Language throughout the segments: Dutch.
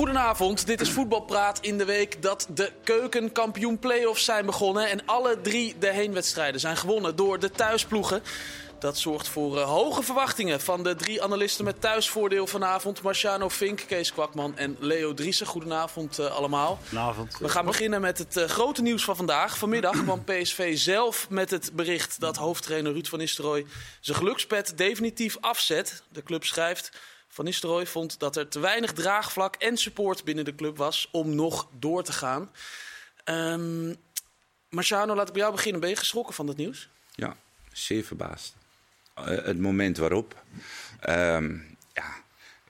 Goedenavond, dit is Voetbalpraat in de week dat de keukenkampioen play-offs zijn begonnen. En alle drie de heenwedstrijden zijn gewonnen door de thuisploegen. Dat zorgt voor uh, hoge verwachtingen van de drie analisten met thuisvoordeel vanavond. Marciano Fink, Kees Kwakman en Leo Driessen. Goedenavond uh, allemaal. Goedenavond. We gaan beginnen met het uh, grote nieuws van vandaag. Vanmiddag kwam PSV zelf met het bericht dat hoofdtrainer Ruud van Nistelrooy zijn gelukspet definitief afzet. De club schrijft... Van Nistelrooy vond dat er te weinig draagvlak en support binnen de club was om nog door te gaan. Um, Marciano, laat ik bij jou beginnen. Ben je geschrokken van dat nieuws? Ja, zeer verbaasd. Uh, het moment waarop. Ja,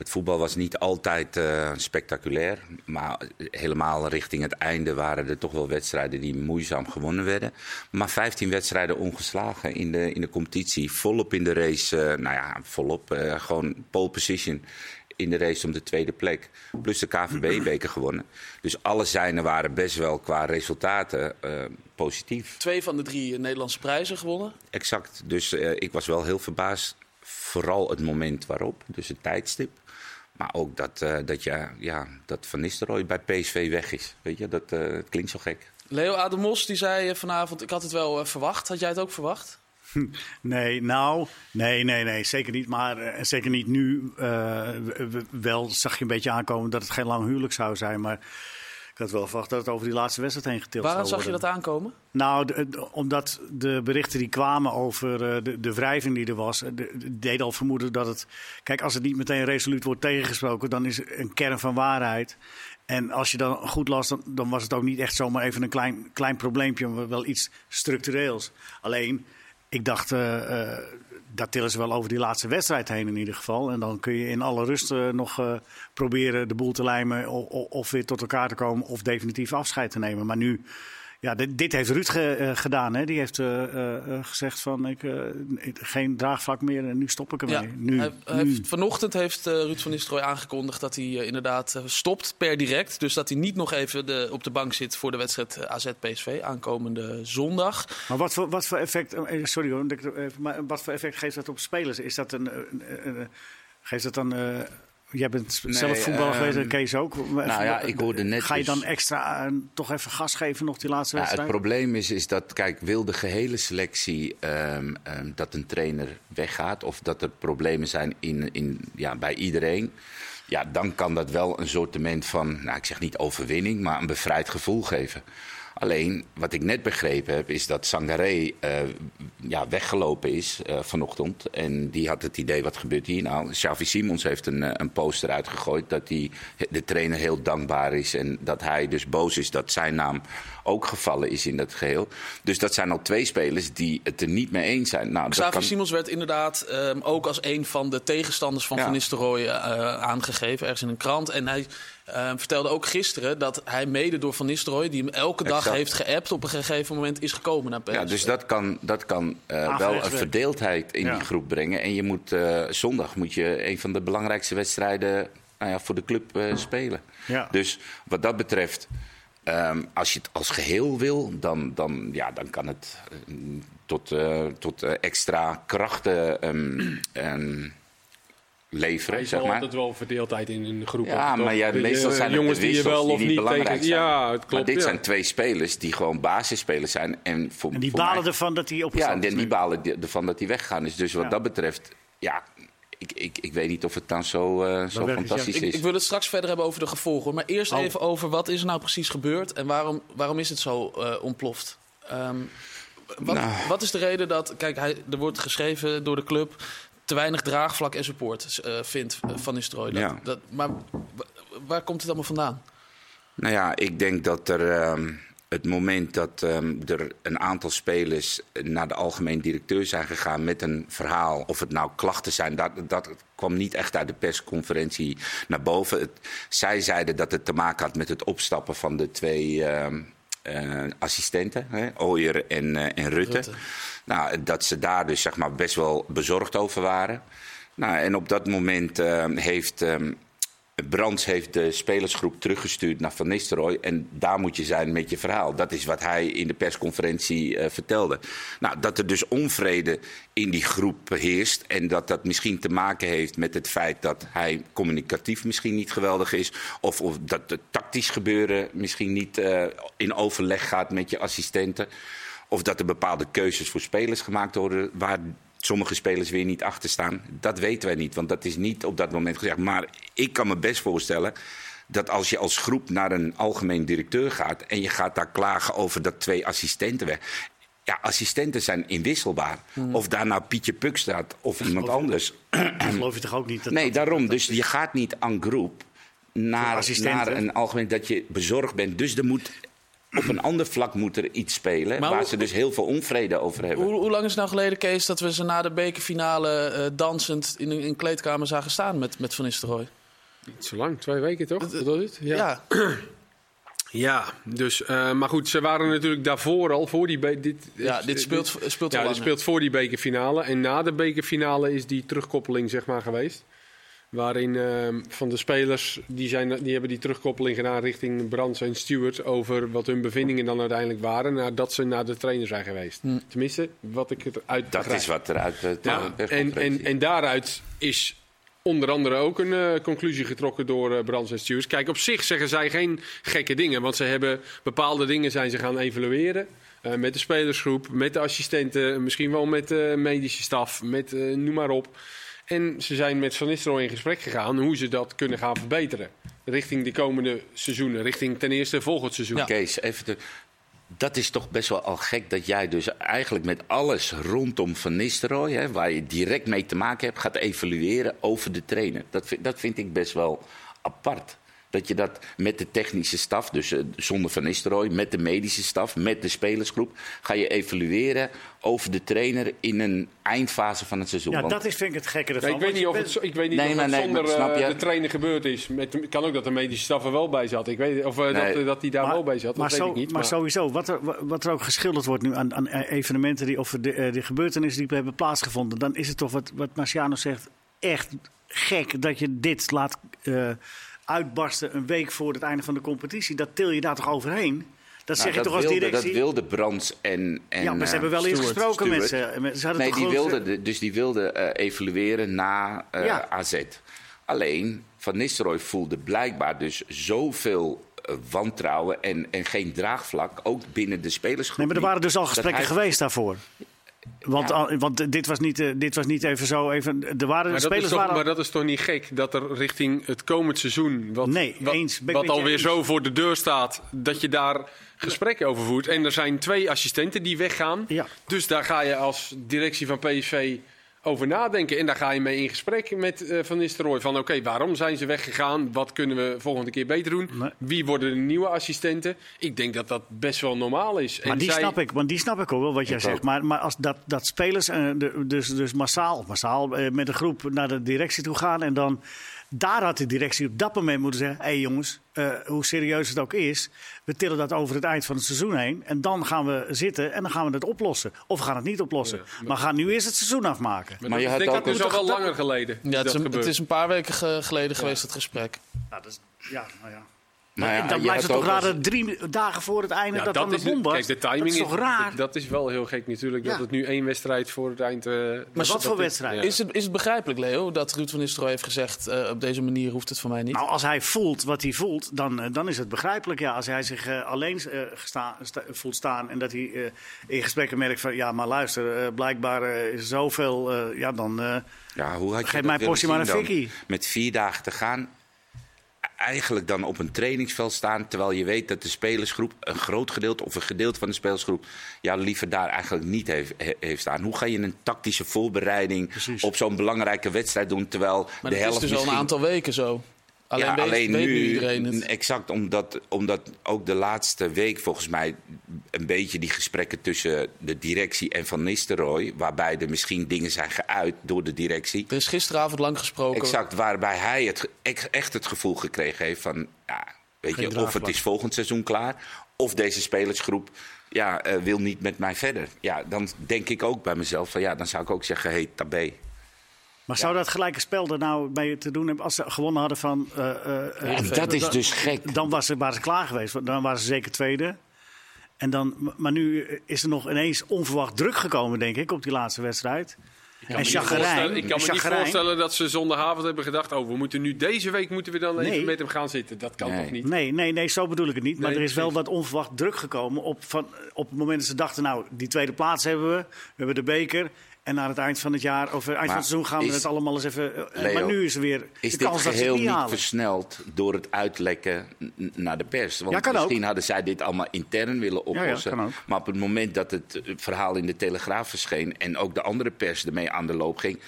het voetbal was niet altijd uh, spectaculair. Maar helemaal richting het einde waren er toch wel wedstrijden die moeizaam gewonnen werden. Maar 15 wedstrijden ongeslagen in de, in de competitie. Volop in de race. Uh, nou ja, volop. Uh, gewoon pole position in de race om de tweede plek. Plus de KVB-beker gewonnen. Dus alle zijnen waren best wel qua resultaten uh, positief. Twee van de drie Nederlandse prijzen gewonnen. Exact. Dus uh, ik was wel heel verbaasd. Vooral het moment waarop, dus het tijdstip. Maar ook dat, uh, dat, ja, ja, dat Van Nistelrooy bij PSV weg is. Weet je, dat het klinkt zo gek. Leo Ademos die zei vanavond, ik had het wel verwacht. Had jij het ook verwacht? Nee, nou, nee, nee, nee, zeker niet. Maar uh, zeker niet nu. Uh, wel zag je een beetje aankomen dat het geen lang huwelijk zou zijn. Maar had wel verwacht dat het over die laatste wedstrijd heen getild Waarom zou worden. Waarom zag je dat aankomen? Nou, de, de, omdat de berichten die kwamen over uh, de, de wrijving die er was, deden al vermoeden dat het. Kijk, als het niet meteen resoluut wordt tegengesproken, dan is het een kern van waarheid. En als je dan goed las, dan, dan was het ook niet echt zomaar even een klein, klein probleempje, maar wel iets structureels. Alleen. Ik dacht, uh, uh, dat tillen ze wel over die laatste wedstrijd heen in ieder geval. En dan kun je in alle rust uh, nog proberen de boel te lijmen of, of, weer tot elkaar te komen of definitief afscheid te nemen. Maar nu, ja, dit, dit heeft Ruud ge, gedaan. Hè? Die heeft gezegd van ik, geen draagvlak meer en nu stop ik ermee. Ja, nu, hij, nu. Heeft, vanochtend heeft Ruud van Nistelrooy aangekondigd dat hij inderdaad stopt per direct. Dus dat hij niet nog even de, op de bank zit voor de wedstrijd AZ-PSV aankomende zondag. Maar wat voor, wat voor effect, sorry hoor, maar wat voor effect geeft dat op spelers? Is dat een, een, een geeft dat dan... Uh, Jij bent Nee, zelf voetballer geweest, ehm, en Kees ook. nou ja, ik hoorde net Ga je dus- dan extra uh, toch even gas geven nog die laatste Nou, het wedstrijd? probleem is, is dat, kijk, wil de gehele selectie ehm, ehm, dat een trainer weggaat... of dat er problemen zijn in, in, ja, bij iedereen... ja, dan kan dat wel een soortement van, nou, ik zeg niet overwinning... maar een bevrijd gevoel geven. Alleen, wat ik net begrepen heb, is dat Sangaré uh, ja, weggelopen is uh, vanochtend. En die had het idee, wat gebeurt hier nou? Xavi Simons heeft een, uh, een poster uitgegooid dat hij de trainer heel dankbaar is. En dat hij dus boos is dat zijn naam ook gevallen is in dat geheel. Dus dat zijn al twee spelers die het er niet mee eens zijn. Nou, Xavi kan... Simons werd inderdaad um, ook als een van de tegenstanders van Ja. Van Nistelrooy aangegeven, ergens in een krant. En hij uh, vertelde ook gisteren dat hij mede door Van Nistelrooy, die hem elke dag Exact. heeft geappt, op een gegeven moment is gekomen naar PSV. Ja, dus dat kan, dat kan uh, Aangelegd wel een verdeeldheid in Ja. die groep brengen. En je moet, uh, zondag moet je een van de belangrijkste wedstrijden nou ja, voor de club uh, spelen. Ja. Dus wat dat betreft, um, als je het als geheel wil, dan, dan, ja, dan kan het uh, tot, uh, tot uh, extra krachten um, um, Er leveren, zeg maar. altijd wel verdeeldheid in een groep. Ja, maar ja, De- meestal de zijn het de die je wissels wel of die niet belangrijk tegen. zijn. Ja, het klopt. maar dit ja. zijn twee spelers die gewoon basisspelers zijn. En, voor, en die voor balen mij- ervan dat hij Ja, opgestapt en die nu. balen die- ervan dat hij weggegaan is. Dus wat Ja. dat betreft, ja, ik, ik, ik weet niet of het dan zo, eh, zo fantastisch Ik, is. ik wil het straks verder hebben over de gevolgen. Maar eerst Oh. even over wat is er nou precies gebeurd en waarom, waarom is het zo uh, ontploft? Um, wat, Nou. wat is de reden dat, kijk, hij, er wordt geschreven door de club te weinig draagvlak en support uh, vindt Van Nistelrooy. Dat, Ja. dat, maar waar komt het allemaal vandaan? Nou ja, ik denk dat er um, het moment dat um, er een aantal spelers naar de algemeen directeur zijn gegaan met een verhaal, of het nou klachten zijn, dat, dat kwam niet echt uit de persconferentie naar boven. Het, zij zeiden dat het te maken had met het opstappen van de twee. Um, uh, assistenten, hè, Ooyer en, uh, en Rutte. Rutte. Nou, dat ze daar dus zeg maar, best wel bezorgd over waren. Nou, en op dat moment uh, heeft um, Brands heeft de spelersgroep teruggestuurd naar Van Nistelrooy. En daar moet je zijn met je verhaal. Dat is wat hij in de persconferentie eh, vertelde. Nou, dat er dus onvrede in die groep heerst. En dat dat misschien te maken heeft met het feit dat hij communicatief misschien niet geweldig is. Of, of dat het tactisch gebeuren misschien niet eh, in overleg gaat met je assistenten. Of dat er bepaalde keuzes voor spelers gemaakt worden waar sommige spelers weer niet achter staan. Dat weten wij niet, want dat is niet op dat moment gezegd. Maar ik kan me best voorstellen dat als je als groep naar een algemeen directeur gaat en je gaat daar klagen over dat twee assistenten weg. Ja, assistenten zijn inwisselbaar. Of daar nou Pietje Puk staat of iemand geloof- anders. Dat geloof je toch ook niet? Dat Nee, dat- daarom. Dus je gaat niet aan groep naar, naar een algemeen dat je bezorgd bent. Dus er moet, op een ander vlak moet er iets spelen Maar waar hoe- ze dus heel veel onvrede over hebben. Hoe, hoe lang is het nou geleden, Kees, dat we ze na de bekerfinale eh, dansend in een kleedkamer zagen staan met, met Van Nistelrooy? Niet zo lang, twee weken toch? Wat was het? Ja. Ja, dus, eh, maar goed, ze waren natuurlijk daarvoor al, voor die... be- Dit, Ja, dit speelt, speelt ja, al dit speelt voor die bekerfinale. En na de bekerfinale is die terugkoppeling zeg maar geweest. Waarin ehm, van de spelers, die, zijn, die hebben die terugkoppeling gedaan richting Brands en Stewart... over wat hun bevindingen dan uiteindelijk waren nadat ze naar de trainer zijn geweest. Tenminste, wat ik eruit Dat begrijp. is wat er uit de Ja, en, en, en daaruit is onder andere ook een eh, conclusie getrokken door eh Brands en Stewards. Kijk, op zich zeggen zij geen gekke dingen. Want ze hebben bepaalde dingen zijn ze gaan evalueren. eh, met de spelersgroep, met de assistenten, misschien wel met de medische staf, met eh, noem maar op. En ze zijn met Van Nistelrooy in gesprek gegaan hoe ze dat kunnen gaan verbeteren. Richting de komende seizoenen, richting ten eerste volgend seizoen. Ja. Kees, even dat is toch best wel al gek dat jij dus eigenlijk met alles rondom Van Nistelrooy... Hè, waar je direct mee te maken hebt, gaat evalueren over de trainer. Dat vind, dat vind ik best wel apart. Dat je dat met de technische staf, dus eh, zonder Van Nistelrooy... met de medische staf, met de spelersgroep... ga je evalueren over de trainer in een eindfase van het seizoen. Ja, Want- dat is vind ik het gekke ervan. Nee, ik weet niet of het, ik weet niet Nee, of maar het nee, zonder maar snap eh, je? de trainer gebeurd is. Met, het kan ook dat de medische staf er wel bij zat. Ik weet, of eh, Nee. dat, dat hij daar wel bij zat, dat maar, weet zo- ik niet. maar sowieso, wat er, wat er ook geschilderd wordt nu aan, aan evenementen die, of de, de gebeurtenissen die hebben plaatsgevonden, dan is het toch wat, wat Marciano zegt echt gek dat je dit laat eh, uitbarsten een week voor het einde van de competitie. Dat til je daar toch overheen? Dat Nou, zeg je dat toch als wilde, directie? Dat wilde Brands en, en ja, maar ze eh, hebben wel eens gesproken met ze. met- ze hadden Nee, die wilde, de- dus die wilde eh, evalueren na eh, Ja. AZ. Alleen, Van Nistelrooy voelde blijkbaar dus zoveel wantrouwen en, en geen draagvlak, ook binnen de spelersgroep. Nee, maar er waren dus al gesprekken hij- geweest daarvoor. Want, Ja. al- want dit, was niet, eh, dit was niet even zo. Even, er waren, Maar dat, spelers is toch, waren. maar dat is toch niet gek dat er richting het komend seizoen, wat, Nee, wat, eens. Ben ik wat alweer eens. zo voor de deur staat, dat je daar gesprekken over voert. En er zijn twee assistenten die weggaan. Ja. Dus daar ga je als directie van PSV over nadenken. En daar ga je mee in gesprek met eh, Van Nistelrooy. Van oké, waarom zijn ze weggegaan? Wat kunnen we volgende keer beter doen? Nee. Wie worden de nieuwe assistenten? Ik denk dat dat best wel normaal is. Maar En die, zij- snap ik, want die snap ik ook wel wat jij Ik zegt. ook. Maar, maar als dat, dat spelers eh, de- dus, dus massaal, of massaal eh, met een groep naar de directie toe gaan. En dan daar had de directie op dat moment moeten zeggen: hé hey jongens, eh, hoe serieus het ook is, we tillen dat over het eind van het seizoen heen. En dan gaan we zitten en dan gaan we het oplossen. Of we gaan het niet oplossen. Ja, maar, gaan nu eerst het seizoen afmaken. Maar, je ik had dat is al wel langer geleden. Ja, dat het, is een, het is een paar weken ge- geleden geweest, het gesprek. Ja, dat is, ja, nou ja. Nou ja, dan blijft het toch raar als- dat drie dagen voor het einde Ja, dat, dan de bom was. Kijk, de timing dat is toch raar? Dat is wel heel gek natuurlijk. Dat het nu één wedstrijd voor het eind. eh, maar wat voor wedstrijd? ja. Is, het, is het begrijpelijk, Leo, dat Ruud van Nistelrooy heeft gezegd... eh, op deze manier hoeft het van mij niet? Nou, als hij voelt wat hij voelt, dan, eh, dan is het begrijpelijk. Ja, als hij zich eh, alleen eh, gesta- sta- voelt staan en dat hij eh, in gesprekken merkt van... ja, maar luister, blijkbaar is er zoveel, eh, ja, dan... eh, Ja, hoe had je Geef dat mij portie maar een fikkie. Met vier dagen te gaan. Eigenlijk dan op een trainingsveld staan. Terwijl je weet dat de spelersgroep, een groot gedeelte of een gedeelte van de spelersgroep. ja, liever daar eigenlijk niet heeft, he- heeft staan. Hoe ga je een tactische voorbereiding Precies. op zo'n belangrijke wedstrijd doen. Terwijl maar de dat is helft dus al een aantal weken zo. Alleen, ja, weet, alleen weet nu, iedereen het. Exact, omdat, omdat ook de laatste week volgens mij een beetje die gesprekken tussen de directie en Van Nistelrooy, waarbij er misschien dingen zijn geuit door de directie. Er is gisteravond lang gesproken. Exact, waarbij hij het, echt het gevoel gekregen heeft van, ja, weet Geen je, of het is volgend seizoen klaar, of deze spelersgroep ja, eh, wil niet met mij verder. Ja, dan denk ik ook bij mezelf van, ja, dan zou ik ook zeggen, hey, tabé. Maar zou dat gelijke spel er nou mee te doen hebben als ze gewonnen hadden van... eh, eh, En eh, dat is dan- dus gek. Dan was ze, waren ze klaar geweest. Dan waren ze zeker tweede. En dan, maar nu is er nog ineens onverwacht druk gekomen, denk ik, op die laatste wedstrijd. kan En me niet chagrijn. voorstellen- Ik kan me niet voorstellen dat ze zondagavond hebben gedacht... oh, we moeten nu deze week moeten we dan Nee. even met hem gaan zitten. Dat kan Nee. toch niet? Nee, nee, nee, zo bedoel ik het niet. Maar er is wel wat onverwacht druk gekomen op, van, op het moment dat ze dachten... nou, die tweede plaats hebben we, we hebben de beker... En aan het eind van het jaar, of eind van het seizoen, gaan we is- het allemaal eens even. eh, Leo, maar nu is er weer Is de dit geheel het niet niet versneld door het uitlekken naar de pers? Want Ja, kan ook. misschien hadden zij dit allemaal intern willen oplossen. maar op het moment dat het eh, verhaal in de Telegraaf verscheen... en ook de andere pers ermee aan de loop ging...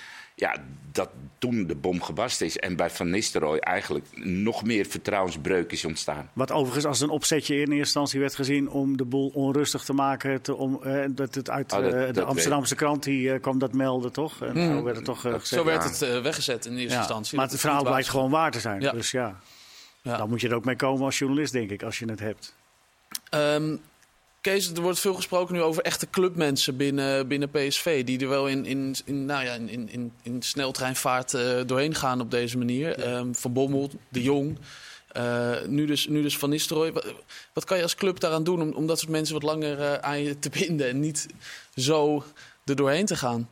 ja, dat toen de bom gebast is. En bij Van Nistelrooy eigenlijk nog meer vertrouwensbreuk is ontstaan. Wat overigens als een opzetje in eerste instantie werd gezien om de boel onrustig te maken. Te, om, eh, dat het uit Oh, dat- eh, de dat Amsterdamse krant die, eh, kwam dat melden, toch? En zo werd het toch gezegd. Zo werd het weggezet in eerste Ja, instantie. Maar het verhaal blijkt gewoon waar te zijn. Ja. Dus ja, Ja. dan moet je er ook mee komen als journalist, denk ik, als je het hebt. Ehm, Kees, er wordt veel gesproken nu over echte clubmensen binnen, binnen PSV. Die er wel in, in, in, nou ja, in, in, in, in sneltreinvaart eh, doorheen gaan op deze manier. Ehm, van Bommel, De Jong. eh, nu, dus, nu dus Van Nistelrooy. Wat, wat kan je als club daaraan doen om, om dat soort mensen wat langer eh, aan je te binden en niet zo er doorheen te gaan?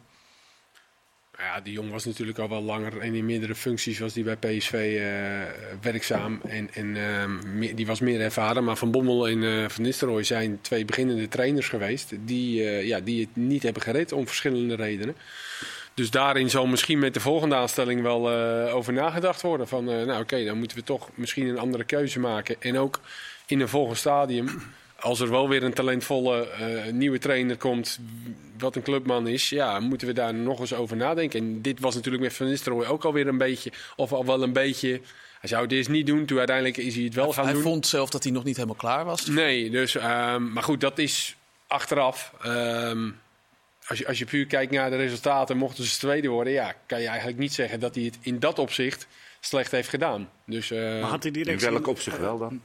Ja, die jong was natuurlijk al wel langer en in meerdere functies was die bij PSV eh, werkzaam. En, en ehm, die was meer ervaren. Maar Van Bommel en eh, Van Nistelrooy zijn twee beginnende trainers geweest. Die, eh, ja, die het niet hebben gered om verschillende redenen. Dus daarin zal misschien met de volgende aanstelling wel over nagedacht worden. Van, nou oké, dan moeten we toch misschien een andere keuze maken. En ook in een volgend stadium, als er wel weer een talentvolle eh, nieuwe trainer komt, wat een clubman is, ja, moeten we daar nog eens over nadenken. En dit was natuurlijk met Van Nistelrooy ook alweer een beetje, of al wel een beetje... Hij zou het eerst niet doen, toen uiteindelijk is hij het wel gaan Hij doen. vond zelf dat hij nog niet helemaal klaar was. Nee, dus, ehm, maar goed, dat is achteraf. ehm, als, je, als je puur kijkt naar de resultaten, mochten ze tweede worden, ja, kan je eigenlijk niet zeggen dat hij het in dat opzicht slecht heeft gedaan. Dus, eh, Maar had die In directie... welk opzicht wel dan?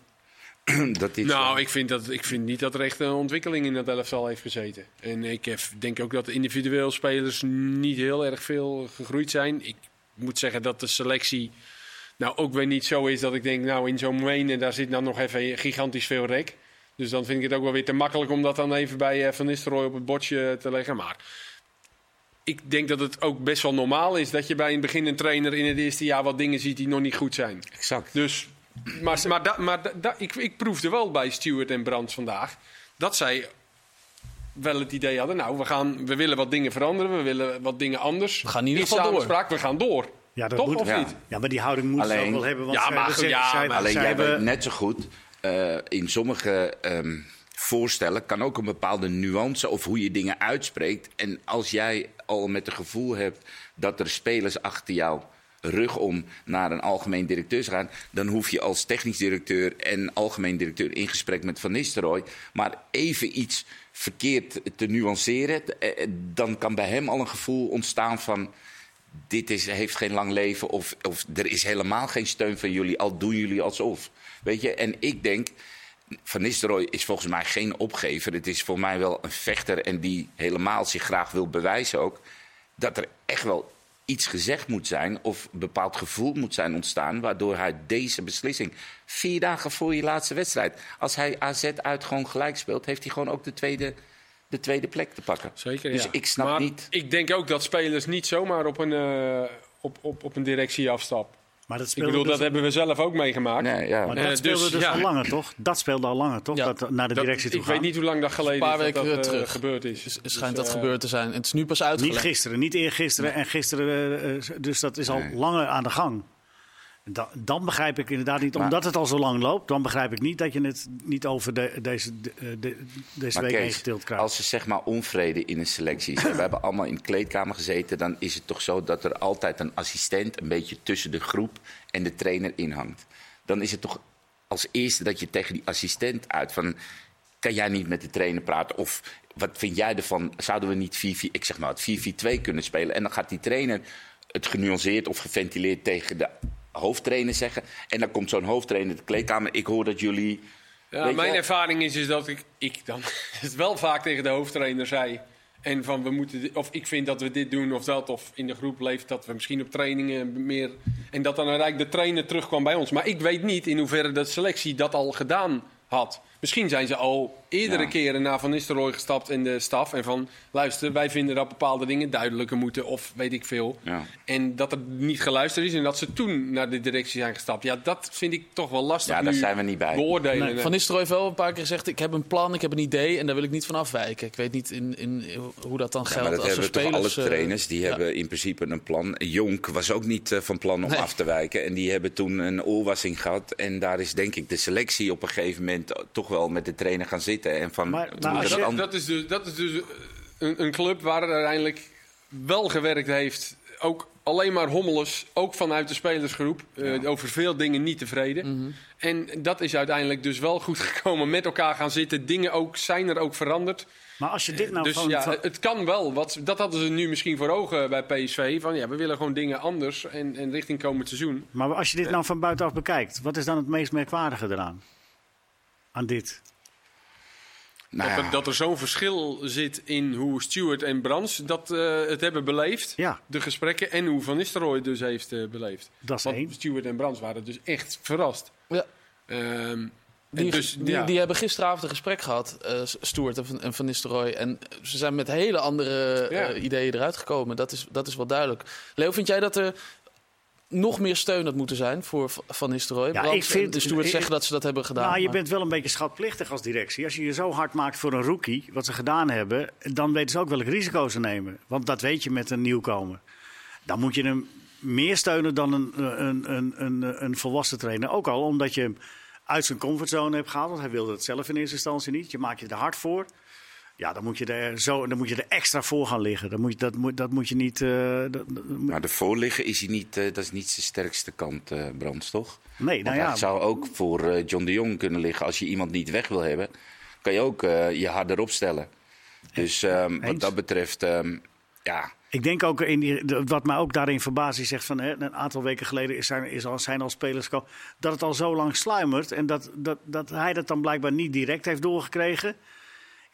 dat dit nou, ik vind, dat, ik vind niet dat er echt een ontwikkeling in dat elftal heeft gezeten. En ik eh, denk ook dat individueel spelers niet heel erg veel gegroeid zijn. Ik moet zeggen dat de selectie nou ook weer niet zo is dat ik denk, nou in zo'n Wenen, daar zit dan nog even gigantisch veel rek. Dus dan vind ik het ook wel weer te makkelijk om dat dan even bij eh, Van Nistelrooy op het bordje te leggen. Maar ik denk dat het ook best wel normaal is dat je bij een beginnend trainer in het eerste jaar wat dingen ziet die nog niet goed zijn. Exact. Dus, maar maar, da, maar da, da- ik, ik proefde wel bij Stewart en Brands vandaag dat zij wel het idee hadden, nou, we, gaan, we willen wat dingen veranderen, we willen wat dingen anders. We gaan in ieder Niet geval door. we gaan door. Ja, dat Toch moet, of Ja. niet? Ja, maar die houding moeten ze Alleen- ook wel hebben. Want Ja, zij maar goed, ja, zij- maar- Alleen zij jij weet net zo goed, eh, in sommige ehm, voorstellen kan ook een bepaalde nuance of hoe je dingen uitspreekt. En als jij al met het gevoel hebt dat er spelers achter jou rug om naar een algemeen directeur gaan, dan hoef je als technisch directeur en algemeen directeur in gesprek met Van Nistelrooy maar even iets verkeerd te nuanceren. Eh, eh, Dan kan bij hem al een gevoel ontstaan van dit is, heeft geen lang leven of, of er is helemaal geen steun van jullie, al doen jullie alsof. Weet je, en ik denk, Van Nistelrooy is volgens mij geen opgever. Het is voor mij wel een vechter en die helemaal zich graag wil bewijzen ook. Dat er echt wel iets gezegd moet zijn of een bepaald gevoel moet zijn ontstaan... waardoor hij deze beslissing, vier dagen voor je laatste wedstrijd... als hij AZ uit gewoon gelijk speelt, heeft hij gewoon ook de tweede, de tweede plek te pakken. Zeker, Dus ja. ik snap maar niet... Ik denk ook dat spelers niet zomaar op een, eh, op, op, op een directie afstappen. Maar dat Ik speelde bedoel, dus- dat hebben we zelf ook meegemaakt. Nee, ja. Maar Eh, dat speelde dus, dus, ja. al langer, toch? Dat speelde al langer, toch? Ja. Dat naar de Dat- directie toe ik gaan. weet niet hoe lang dat geleden Een paar is dat weken dat, eh, terug. gebeurd is. Dus Dus, schijnt dat eh, gebeurd te zijn. En het is nu pas Niet uitgelegd. gisteren, niet eergisteren en gisteren. eh, eh, dus dat is al Nee. langer aan de gang. Dan, dan begrijp ik inderdaad niet, Maar- omdat het al zo lang loopt, dan begrijp ik niet dat je het niet over de, deze, de, de- deze week Kees, ingetild krijgt. als er zeg maar onvrede in een selectie is... en we hebben allemaal in de kleedkamer gezeten... dan is het toch zo dat er altijd een assistent... een beetje tussen de groep en de trainer inhangt. Dan is het toch als eerste dat je tegen die assistent uit... van kan jij niet met de trainer praten? Of wat vind jij ervan? Zouden we niet 4 ik zeg maar het 4-4-2 kunnen spelen? En dan gaat die trainer het genuanceerd of geventileerd tegen de hoofdtrainer zeggen. En dan komt zo'n hoofdtrainer de kleedkamer. Ik hoor dat jullie... Ja, mijn ervaring is, is dat ik, ik dan het wel vaak tegen de hoofdtrainer zei. En van we moeten, of ik vind dat we dit doen of dat, of in de groep leeft dat we misschien op trainingen meer. En dat dan uiteindelijk de trainer terugkwam bij ons. Maar ik weet niet in hoeverre de selectie dat al gedaan had. Misschien zijn ze al eerdere Ja. keren naar Van Nistelrooy gestapt in de staf. En van luister, wij vinden dat bepaalde dingen duidelijker moeten, of weet ik veel. Ja. En dat er niet geluisterd is en dat ze toen naar de directie zijn gestapt. Ja, dat vind ik toch wel lastig. Ja, daar nu zijn we niet bij. Beoordelen. Nee, Van Nistelrooy heeft wel een paar keer gezegd: Ik heb een plan, ik heb een idee en daar wil ik niet van afwijken. Ik weet niet in, in, hoe dat dan Ja, geldt maar dat als hebben toch alle spelers. eh, trainers. Die ja. hebben in principe een plan. Jonk was ook niet eh, van plan om Nee. af te wijken. En die hebben toen een oorwassing gehad. En daar is denk ik de selectie op een gegeven moment toch wel met de trainer gaan zitten. En van, Maar- dat je- an- Dat is dus, dat is dus een, een club waar er uiteindelijk wel gewerkt heeft. Ook alleen maar hommeles, ook vanuit de spelersgroep. eh, over veel dingen niet tevreden. Mhm. En dat is uiteindelijk dus wel goed gekomen. Met elkaar gaan zitten. Dingen ook, zijn er ook veranderd. Maar als je dit nou dus van, ja, van- het kan wel. Wat, dat hadden ze nu misschien voor ogen bij PSV. Van ja, we willen gewoon dingen anders. En, en richting komend seizoen. maar als je dit nou van buitenaf bekijkt, wat is dan het meest merkwaardige eraan? Aan dit. Nou dat, ja, er, dat er zo'n verschil zit in hoe Stewart en Brands dat eh, het hebben beleefd. Ja, de gesprekken en hoe Van Nistelrooy het dus heeft eh, beleefd. dat is Want één. Stewart en Brands waren dus echt verrast. Ja. Ehm, Die, en dus, die, ja. die hebben gisteravond een gesprek gehad, eh Stuart en Van, en Van Nistelrooy. En ze zijn met hele andere Ja. ideeën eruit gekomen. Dat is, dat is wel duidelijk. Leo, vind jij dat er nog meer steun had moeten zijn voor Van Nistelrooy? Ja, ik vind- de ik- zeggen dat ze dat hebben gedaan. Nou, je maar- bent wel een beetje schatplichtig als directie. Als je je zo hard maakt voor een rookie, wat ze gedaan hebben, dan weten ze ook welke risico's ze nemen. Want dat weet je met een nieuwkomer. Dan moet je hem meer steunen dan een, een, een, een, een volwassen trainer. Ook al omdat je hem uit zijn comfortzone hebt gehaald. Want hij wilde het zelf in eerste instantie niet. Je maakt je er hard voor. Ja, dan moet je er, zo, dan moet je er extra voor gaan liggen. Dan moet je, dat, moet, dat moet je niet... eh, dat- maar de voorliggen is hij niet, eh, dat is niet zijn sterkste kant, eh Brands, toch? nee, nou ja. hij zou ook voor John de Jong kunnen liggen. Als je iemand niet weg wil hebben, kan je ook je harder opstellen. Dus ehm, wat dat betreft, ehm, ja, Ik denk ook, in die, wat mij ook daarin verbaast, is zegt van hè, een aantal weken geleden is zijn, is al, zijn al spelers gekomen, dat het al zo lang sluimert en dat, dat, dat hij dat dan blijkbaar niet direct heeft doorgekregen.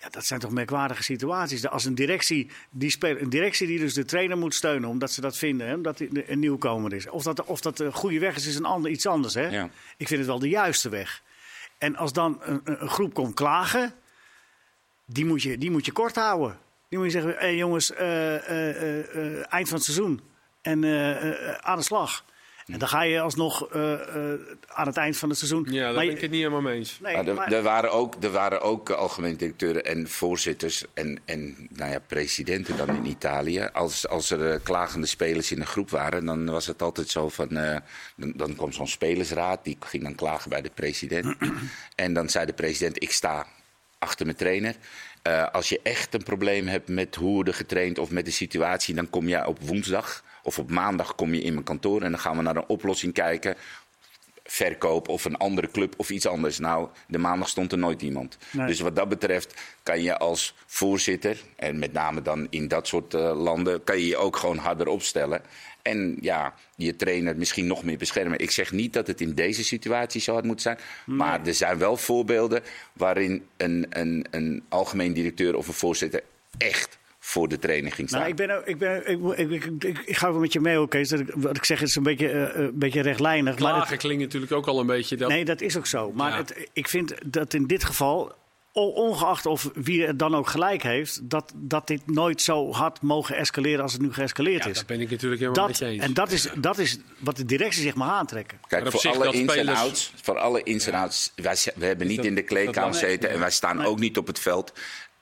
Ja, dat zijn toch merkwaardige situaties. Als een directie, die speler, een directie die dus de trainer moet steunen omdat ze dat vinden, hè, omdat hij een nieuwkomer is. Of dat, of dat de goede weg is, is een ander, iets anders. Hè? Ja. Ik vind het wel de juiste weg. En als dan een, groep komt klagen, die moet je, die moet je kort houden. Die moet je zeggen, hé jongens, eh, eh, eh, eind van het seizoen en aan de slag. En dan ga je alsnog eh, eh, aan het eind van het seizoen... ja, daar Maar ben je- ik het niet helemaal mee eens. Nee, Maar er, maar- er waren ook, er waren ook eh, algemeen directeuren en voorzitters en, en nou ja, presidenten dan in Italië. Als, als er klagende spelers in een groep waren, dan was het altijd zo van... eh, dan, dan kwam zo'n spelersraad, die ging dan klagen bij de president. en dan zei de president, ik sta achter mijn trainer. Eh, als je echt een probleem hebt met hoe er getraind of met de situatie... dan kom je op woensdag of op maandag kom je in mijn kantoor... en dan gaan we naar een oplossing kijken verkoop of een andere club of iets anders. Nou, de maandag stond er nooit iemand. Nee. Dus wat dat betreft kan je als voorzitter, en met name dan in dat soort eh, landen, kan je je ook gewoon harder opstellen. En ja, je trainer misschien nog meer beschermen. Ik zeg niet dat het in deze situatie zo had moeten zijn. Maar er zijn wel voorbeelden waarin een, een, een algemeen directeur of een voorzitter echt voor de trainer ging staan. Nou, ik, ben, ik, ben, ik, ik, ik, ik, ik ga wel met je mee ik, wat ik zeg is een beetje, eh, een beetje rechtlijnig. Maar het- Klagen klinkt natuurlijk ook al een beetje... Dat, nee, dat is ook zo. Maar Ja. het, ik vind dat in dit geval, ongeacht of wie het dan ook gelijk heeft... dat, dat dit nooit zo had mogen escaleren als het nu geëscaleerd ja, is. dat ben ik natuurlijk helemaal Dat, met je eens. en dat is, dat is wat de directie zich mag aantrekken. Kijk, voor alle ins en spelers- outs, voor alle ins en outs, wij, we hebben niet dat- in de kleedkamer gezeten en wij staan Nee. ook niet op het veld.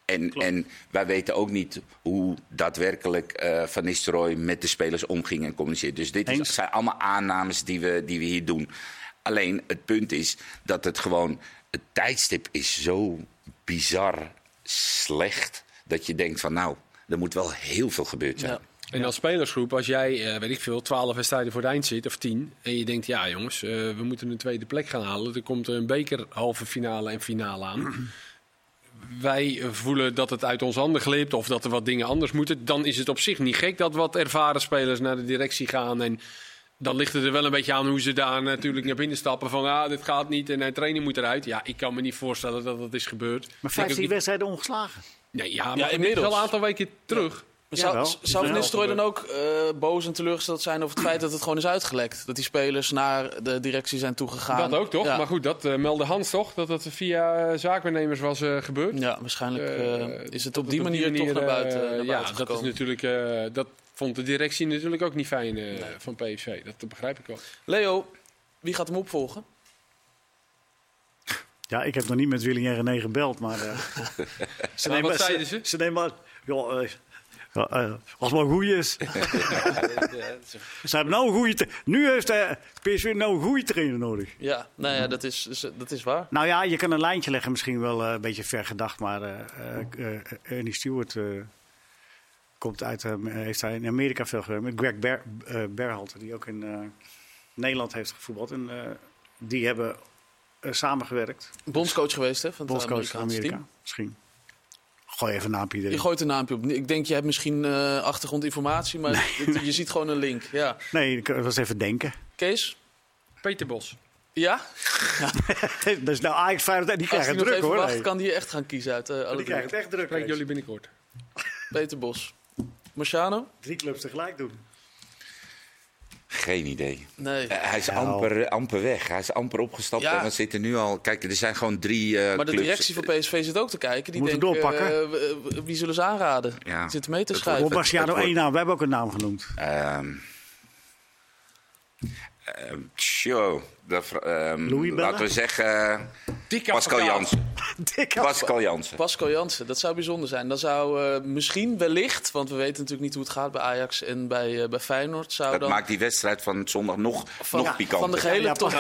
En, en wij weten ook niet hoe daadwerkelijk eh Van Nistelrooy met de spelers omging en communiceerde. Dus dit is, zijn allemaal aannames die we, die we hier doen. Alleen het punt is dat het gewoon, het tijdstip is zo bizar slecht dat je denkt van nou, er moet wel heel veel gebeurd zijn. Ja. En als spelersgroep, als jij, eh, weet ik veel, 12 wedstrijden voor het eind zit, of 10, en je denkt, ja jongens, eh, we moeten een tweede plek gaan halen. Er komt een beker halve finale en finale aan. Wij eh, voelen dat het uit ons handen glipt of dat er wat dingen anders moeten. Dan is het op zich niet gek dat wat ervaren spelers naar de directie gaan. En dan ligt het er wel een beetje aan hoe ze daar natuurlijk naar binnen stappen. Van, ah, dit gaat niet en een training moet eruit. Ja, ik kan me niet voorstellen dat dat is gebeurd. Maar Ik denk ook 15 niet- wedstrijden ongeslagen. Nee, ja, maar Ja, dit is inmiddels. wel een aantal weken terug. Maar zou, zou Van wel Nistelrooy dan ook eh, boos en teleurgesteld zijn over het feit dat het gewoon is uitgelekt? Dat die spelers naar de directie zijn toegegaan. Dat ook toch? Ja, Maar goed, dat eh, meldde Hans toch? Dat dat via eh, zaakwaarnemers was eh, gebeurd. ja waarschijnlijk is het op die manier, toch naar buiten, naar ja, buiten dat is gekomen. natuurlijk. eh, dat vond de directie natuurlijk ook niet fijn eh, van PSV. Dat begrijp ik wel. Leo, wie gaat hem opvolgen? Ja, ik heb nog niet met Willy en René gebeld, maar... eh, ze Maar wat zeiden ze? Ze nemen als het maar goed is. Ze hebben nou een goede... Nu heeft eh, PSV nou een goede trainer nodig. Ja, nou ja, dat is, dat is waar. Nou ja, je kan een lijntje leggen, misschien wel eh, een beetje ver gedacht, maar eh, eh, eh, Ernie Stewart eh, komt uit, eh, heeft hij in Amerika veel gewerkt met Greg Ber, eh, Berhalter, die ook in eh, Nederland heeft gevoetbald. En eh, die hebben eh, samengewerkt. Bondscoach geweest, hè? Van het Bondscoach van Amerika, team. misschien. Gooi even een naampje erin. Je gooit een naampje op. Ik denk, je hebt misschien eh, achtergrondinformatie, maar het- je ziet gewoon een link. Ja. Nee, ik was even denken. Kees? Peter Bos. Ja? dat is nou Ajax Feyenoord, die nog druk even hoor. wacht, nee. kan die echt gaan kiezen uit eh, alle Die het echt druk. Spreek jullie binnenkort. Peter Bos. Marciano? Drie clubs tegelijk doen. Geen idee. Nee. Eh, hij is Nou. amper, amper weg. Hij is amper opgestapt. Ja. En we zitten nu al. Kijk, er zijn gewoon drie. eh, Maar de clubs. directie van PSV zit ook te kijken. Die Moeten denken, doorpakken. eh, wie zullen ze aanraden? Ja. Die zitten mee te Het schuiven. Op wordt- één naam, we hebben ook een naam genoemd. Ehm ehm, ehm, Bella? laten we zeggen. Dikke Pascal. Jansen. Pascal Jansen. Pascal Jansen, dat zou bijzonder zijn. Dan zou eh, misschien wellicht, want we weten natuurlijk niet hoe het gaat bij Ajax en bij, eh, bij Feyenoord, zou Dat dan maakt die wedstrijd van zondag nog, van, nog pikanter. van de gehele Ja, top.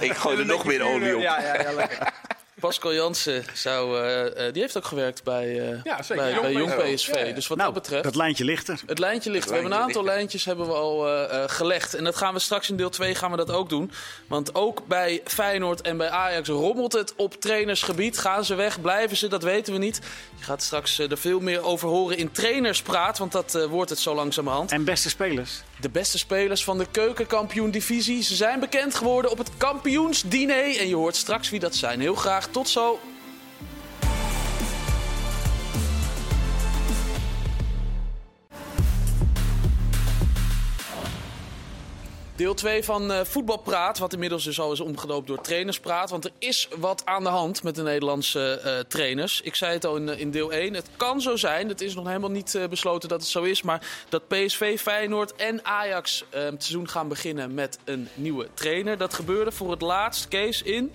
Ik gooi er nog weer olie op. Ja, ja, ja, lekker. Pascal Jansen zou, eh, eh, die heeft ook gewerkt bij, eh, Ja, zeker. bij, Jong bij Jong PSV. PSV. Ja, ja. Dus wat Nou, dat betreft. dat lijntje ligt er. Het lijntje ligt. Het we hebben een aantal lijntjes hebben we al gelegd. En dat gaan we straks in deel 2 gaan we dat ook doen. Want ook bij Feyenoord en bij Ajax rommelt het op trainersgebied. Gaan ze weg? Blijven ze? Dat weten we niet. Je gaat straks er veel meer over horen in trainerspraat. Want dat wordt het zo langzamerhand. En beste spelers. De beste spelers van de keukenkampioen-divisie. Ze zijn bekend geworden op het kampioensdiner. En je hoort straks wie dat zijn. Heel graag. Tot zo. Deel 2 van eh, Voetbalpraat, wat inmiddels dus al is omgedoopt door Trainerspraat. Want er is wat aan de hand met de Nederlandse eh, trainers. Ik zei het al in, eh, in deel 1, het kan zo zijn, het is nog helemaal niet besloten dat het zo is... maar dat PSV, Feyenoord en Ajax het seizoen gaan beginnen met een nieuwe trainer. Dat gebeurde voor het laatst, Kees, in...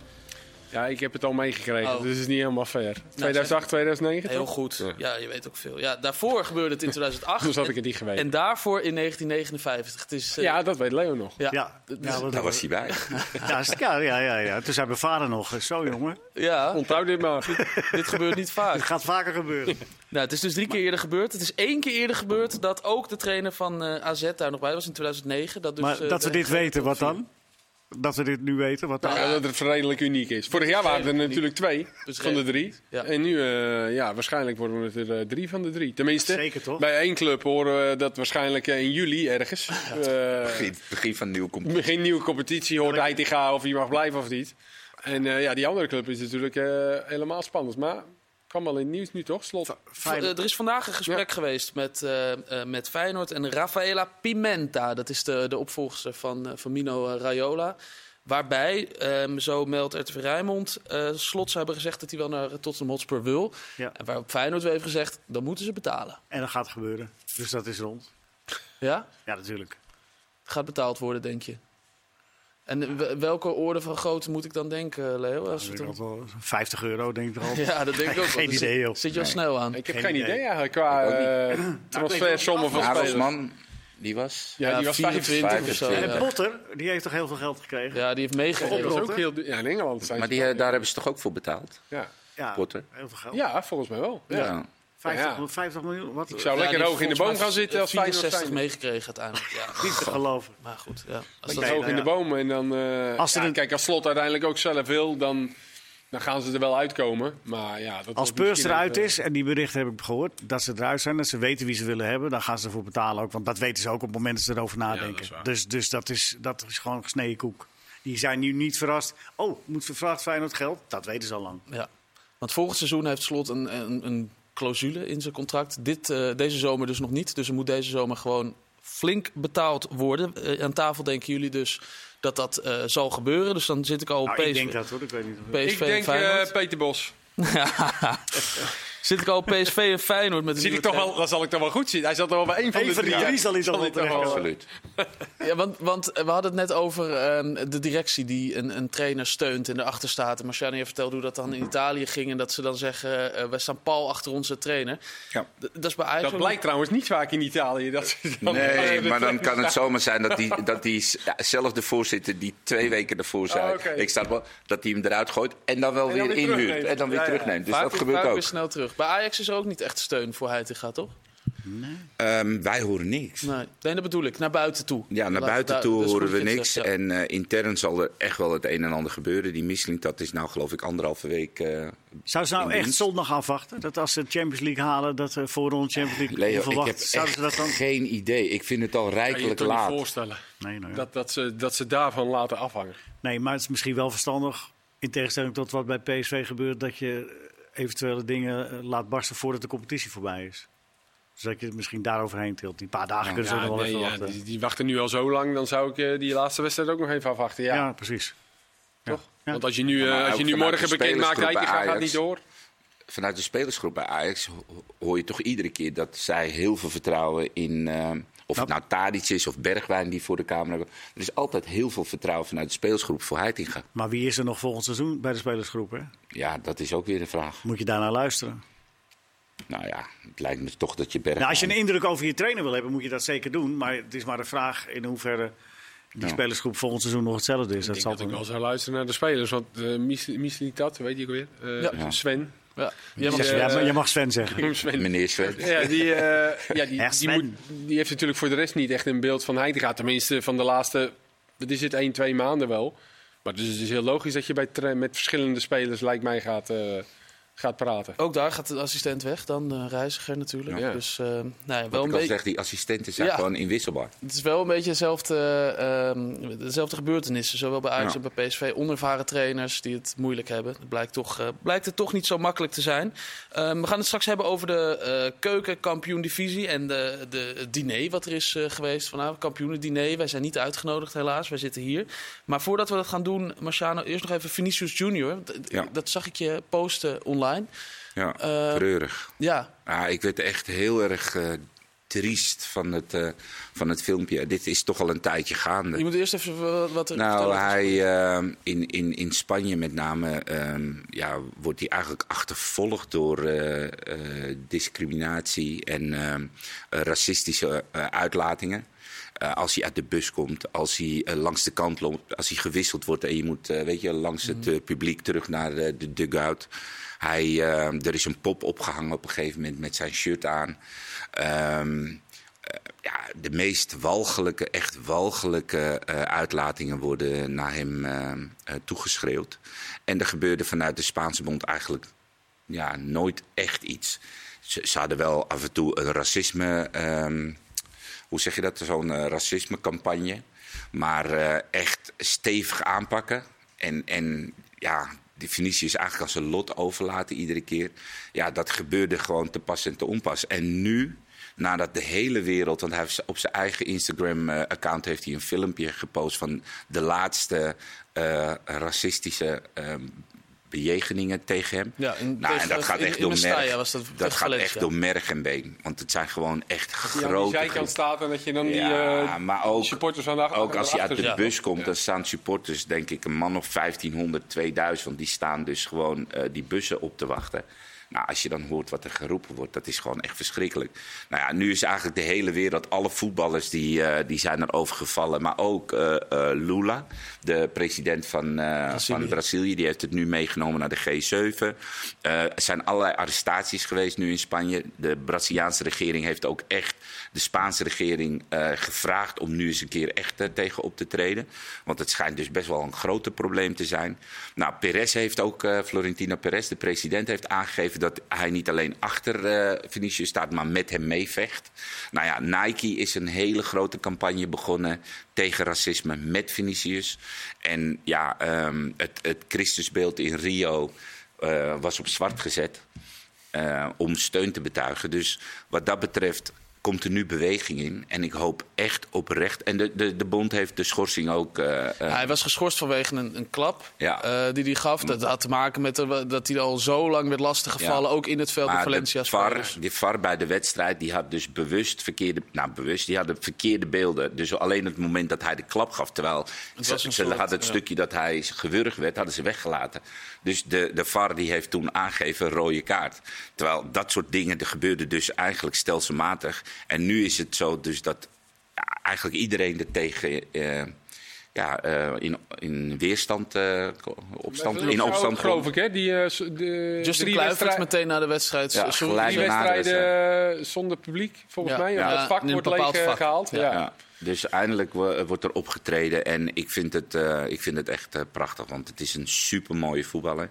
Ja, ik heb het al meegekregen. Oh. Dus het is niet helemaal fair. 2008, 2009 Heel toch? goed. Ja. Ja, je weet ook veel. Ja, daarvoor gebeurde het in 2008. Dus had ik het niet geweten. En daarvoor in 1959. Het is, eh, ja, dat weet Leo nog. ja, Ja, Dus- Daar was hij bij. ja, is- ja, ja, ja, ja. Toen zei mijn vader nog, zo jongen, ja, Onthoud dit maar. dit gebeurt niet vaak. het gaat vaker gebeuren. Nou, het is dus drie keer eerder gebeurd. Het is één keer eerder gebeurd dat ook de trainer van eh, AZ daar nog bij was in 2009. Dat dus, Maar eh, dat we dit weten, wat dan? Dat we dit nu weten, wat dat het redelijk uniek is. Vorig jaar waren er natuurlijk twee Dus van de drie. Ja. En nu, eh, ja, waarschijnlijk worden het er eh, drie van de drie. Tenminste, Zeker toch? bij één club horen we dat waarschijnlijk eh, in juli ergens. Eh, Begin, begin van een nieuwe competitie. geen nieuwe competitie hoort Heitinga of je mag blijven of niet. En eh, ja, die andere club is natuurlijk eh, helemaal spannend. Maar kwam wel in het nieuws nu toch? Slot. Eh, er is vandaag een gesprek geweest met, eh, eh, met Feyenoord en Rafaela Pimenta. Dat is de, de opvolger van, eh, van Mino Raiola. Waarbij, ehm, zo meldt RTV Rijnmond, eh Slot zou hebben gezegd dat hij wel naar Tottenham Hotspur wil. Ja. En waarop Feyenoord weer heeft gezegd, dan moeten ze betalen. En dat gaat gebeuren. Dus dat is rond. Ja? Ja, natuurlijk. Het gaat betaald worden, denk je. En welke orde van grootte moet ik dan denken, Leo? Als het wel 50 euro denk ik er al. Ja, dat denk ik ook. wel. Geen Dus idee, joh. Zit je al snel aan? Ik heb Geen geen, idee. idee eigenlijk qua eh transfersommen van spelers. Havelsman, die was. Ja, die was 24 of zo. 25. En Ja. Potter, die heeft toch heel veel geld gekregen? Ja, die heeft meegegeven. was ook heel duur. Ja, in Engeland zijn Maar ze die, daar hebben ze toch ook voor betaald? ja. Ja, Potter. heel veel geld. ja, volgens mij wel. Ja. Ja. 50, Ja. 50 miljoen, wat? Ik zou Ja, lekker hoog in de boom gaan zitten als Feyenoord 64 zijn. meegekregen uiteindelijk. Ja, Niet te geloven. maar goed. Ja. Als Lekker dat, hoog in de boom. En dan, eh, Als er ja, een- kijk, als Slot uiteindelijk ook zelf wil, dan, dan gaan ze er wel uitkomen. Maar ja, dat Als misschien eruit even- is, en die berichten heb ik gehoord, dat ze eruit zijn, dat ze weten wie ze willen hebben, dan gaan ze ervoor betalen ook. Want dat weten ze ook op het moment dat ze erover nadenken. dat dus dus dat, is, dat is gewoon gesneden koek. Die zijn nu niet verrast. Oh, moet vervraagd Feyenoord geld? Dat weten ze al lang. ja. Want volgend seizoen heeft Slot een, een, een clausule in zijn contract. Dit, eh, deze zomer dus nog niet. Dus er moet deze zomer gewoon flink betaald worden. Eh, aan tafel denken jullie dus dat dat eh, zal gebeuren. Dus dan zit ik al op Nou, ik PSV. denk dat hoor, ik weet niet. of- PSV ik en denk eh, Peter Bos. Zit ik al op PSV en Feyenoord met een Zie ik toch wel, dat zal ik toch wel goed zien. Hij zat er wel bij één van Eén de van drie. drie zal hij wel terechtkomen. Absoluut. Ja, want, want we hadden het net over ehm, de directie die een, een trainer steunt en erachter staat. En Marciano heeft verteld hoe dat dan in Italië ging. En dat ze dan zeggen, eh wij staan pal achter onze trainer. Ja. D- dat is bij Ajax Dat blijkt trouwens niet vaak in Italië. Dat dan Nee, de maar dan kan het zomaar zijn dat die, dat die ja, zelf de voorzitter die twee weken ervoor zei... Oh, ik sta wel, dat hij hem eruit gooit en dan wel En dan weer weer inhuurt. En dan weer Ja, ja. terugneemt. Dus vaak, dat gebeurt ook. weer snel terug. Bij Ajax is er ook niet echt steun voor Heitinga, toch? Ehm, wij horen niks. Nee. nee, dat bedoel ik. Naar buiten toe. Ja, naar Laat- buiten toe is horen we niks. zegt, ja. En eh, intern zal er echt wel het een en ander gebeuren. Die misseling, dat is nou geloof ik anderhalve week. eh Zou ze nou echt dienst. zondag afwachten? Dat als ze de Champions League halen, dat de voorronde Champions League Leo, ik onverwacht. heb Zouden echt ze dat dan? geen idee. Ik vind het al kan je je rijkelijk toch niet laat. voorstellen. Nee, nou ja. Dat, dat, ze, dat ze daarvan laten afhangen. nee, maar het is misschien wel verstandig, in tegenstelling tot wat bij PSV gebeurt, dat je eventuele dingen eh, laat barsten voordat de competitie voorbij is. Dus dat je het misschien daaroverheen tilt. Die paar dagen kunnen ze Ja, nog wel nee, even ja, wachten. die, die wachten nu al zo lang. Dan zou ik eh, die laatste wedstrijd ook nog even afwachten. Ja. Ja, precies. Ja. Toch? Ja. Want als je nu, eh, maar als je nu morgen bekend maakt, hij bij gaat niet door. Vanuit de spelersgroep bij Ajax ho- hoor je toch iedere keer dat zij heel veel vertrouwen in. Of het nou Tadic is of Bergwijn die voor de Kamer hebben. Er is altijd heel veel vertrouwen vanuit de spelersgroep voor Heitinga. Maar wie is er nog volgend seizoen bij de spelersgroep? Hè? Ja, dat is ook weer de vraag. Moet je daarnaar luisteren? Nou ja, het lijkt me toch dat je Bergwijn... Nou, als je een indruk over je trainer wil hebben, moet je dat zeker doen. Maar het is maar de vraag in hoeverre die Ja. spelersgroep volgend seizoen nog hetzelfde is. Ik Dat denk zal dat ik wel zou luisteren naar de spelers. Want uh, Mislitat, weet je ook weer? Eh, Ja. Sven. Ja. Jij mag Ja, maar je mag Sven zeggen. Sven. Meneer Sven. Ja, die, eh, ja, die, die, Sven. moet, die heeft natuurlijk voor de rest niet echt een beeld van Heitinga. Tenminste, van de laatste, wat is het, 1, 2 maanden wel. Maar dus het is heel logisch dat je bij met verschillende spelers, lijkt mij, gaat, eh, gaat praten. Ook daar gaat de assistent weg, dan de reiziger natuurlijk. Ja. Dus eh, nou ja, wel Wat een beetje. zeg, die assistenten zijn Ja. gewoon inwisselbaar. Het is wel een beetje dezelfde, ehm, dezelfde gebeurtenissen. Zowel bij Ajax Ja. en bij PSV. Onervaren trainers die het moeilijk hebben. Het blijkt, toch, eh, blijkt het toch niet zo makkelijk te zijn. Ehm, we gaan het straks hebben over de eh keukenkampioen-divisie. En de, de, het diner wat er is eh, geweest vanavond. Kampioenendiner. Wij zijn niet uitgenodigd helaas. Wij zitten hier. Maar voordat we dat gaan doen, Marciano, eerst nog even Vinicius Junior. D- Ja. Dat zag ik je posten online. Ja, Eh, treurig. Ja, ik werd echt heel erg eh, triest van het, eh, van het filmpje. Dit is toch al een tijdje gaande. je moet eerst even wat- er Nou, hij, in, in, in Spanje met name ehm, ja, wordt hij eigenlijk achtervolgd door discriminatie en ehm, eh, racistische uitlatingen. Eh, als hij uit de bus komt, als hij eh, langs de kant loopt, als hij gewisseld wordt en je moet eh, weet je, langs het eh, publiek terug naar de dugout. Hij, er is een pop opgehangen op een gegeven moment met zijn shirt aan. Ehm, eh, ja, de meest walgelijke, echt walgelijke uitlatingen worden naar hem toegeschreeuwd. En er gebeurde vanuit de Spaanse bond eigenlijk ja, nooit echt iets. Ze, ze hadden wel af en toe een racisme, ehm, hoe zeg je dat, zo'n eh, racismecampagne. Maar eh, echt stevig aanpakken. En, en ja, die Vinicius eigenlijk als een lot overlaten iedere keer. Ja, dat gebeurde gewoon te pas en te onpas. En nu, nadat de hele wereld, want hij heeft op zijn eigen Instagram-account heeft hij een filmpje gepost van de laatste eh, racistische ehm, bejegeningen tegen hem. Ja, in- nou, en tegen- dat gaat echt in door merg. was dat dat werd gaat echt ja. door merg en been. Want het zijn gewoon echt aan grote zijkant groepen. staat en dat je dan die, Ja, eh, ook, supporters aan de achter- ook als je uit de bus komt, dan staan supporters, denk ik, een man of 1500, 2000. Want die staan dus gewoon eh, die bussen op te wachten. Nou, als je dan hoort wat er geroepen wordt, dat is gewoon echt verschrikkelijk. Nou ja, nu is eigenlijk de hele wereld, alle voetballers die, eh, die zijn erover gevallen. Maar ook eh, eh, Lula, de president van, Brazilië. van Brazilië, die heeft het nu meegenomen naar de G7. Eh, er zijn allerlei arrestaties geweest nu in Spanje. De Braziliaanse regering heeft ook echt de Spaanse regering gevraagd om nu eens een keer echt tegen op te treden. Want het schijnt dus best wel een groot probleem te zijn. Nou, Perez heeft ook, Florentino Perez, de president, heeft aangegeven dat hij niet alleen achter eh Vinicius staat, maar met hem meevecht. Nou ja, Nike is een hele grote campagne begonnen tegen racisme met Vinicius. En ja, ehm, het, het Christusbeeld in Rio eh, was op zwart gezet eh, om steun te betuigen. Dus wat dat betreft komt er nu beweging in. En ik hoop echt oprecht. En de, de, de bond heeft de schorsing ook. eh, eh, hij was geschorst vanwege een, een klap Ja. eh, die hij gaf. Dat had te maken met de- dat hij al zo lang werd lastiggevallen. Ja. Ook in het veld Maar Valencia de VAR, die VAR bij de wedstrijd, die had dus bewust verkeerde... Nou, bewust, die hadden verkeerde beelden. Dus alleen het moment dat hij de klap gaf, terwijl... Het Ze, soort, hadden het stukje dat hij gewurgd werd, hadden ze weggelaten. Dus de, de VAR die heeft toen aangegeven rode kaart. Terwijl dat soort dingen, er gebeurde dus eigenlijk stelselmatig. En nu is het zo dus dat ja, eigenlijk iedereen er tegen... eh, ja, eh, in, in weerstand, eh, opstand, in opstand geloof ik, hè? Die, eh, de Justin drie Kluivert wedstrijd- meteen na de wedstrijd. Ja, sorry, de wedstrijden zonder publiek, volgens Ja. mij. Ja, het vak wordt bepaald leeg eh, vak. gehaald. Ja. Ja. Ja. Dus eindelijk wo- wordt er opgetreden en ik vind het, eh, ik vind het echt prachtig, want het is een supermooie voetballer.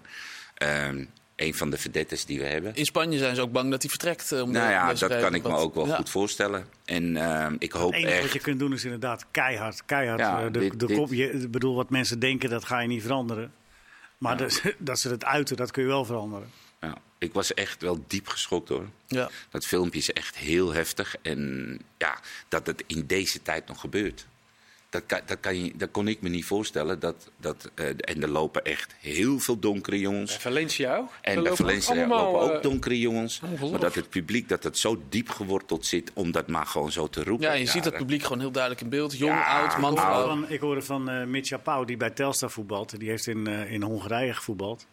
Ehm een van de verdettes die we hebben. In Spanje zijn ze ook bang dat hij vertrekt. eh, om Nou ja, dat kan ik me ook wel ja. goed voorstellen. En ehm, ik hoop Het enige wat je kunt doen is inderdaad keihard. keihard Ja, eh, de, dit- de dit- kop, je, ik bedoel, wat mensen denken, dat ga je niet veranderen. Maar dat, dat ze het uiten, dat kun je wel veranderen. Ja, ik was echt wel diep geschokt hoor. Ja. Dat filmpje is echt heel heftig. En ja, dat het in deze tijd nog gebeurt. Dat, kan, dat, kan je, dat kon ik me niet voorstellen. Dat, dat, eh, en er lopen echt heel veel donkere jongens. Valencia ook. En bij lopen Valencia allemaal, lopen ook eh, donkere jongens. Maar dat het publiek dat het zo diep geworteld zit om dat maar gewoon zo te roepen. ja, je ziet het dat- publiek gewoon heel duidelijk in beeld. Jong, Ja, oud, man, Ik hoorde vrouw. van, ik hoorde van eh Mitja Pauw, die bij Telstar voetbalt. Die heeft in, eh, in Hongarije gevoetbald.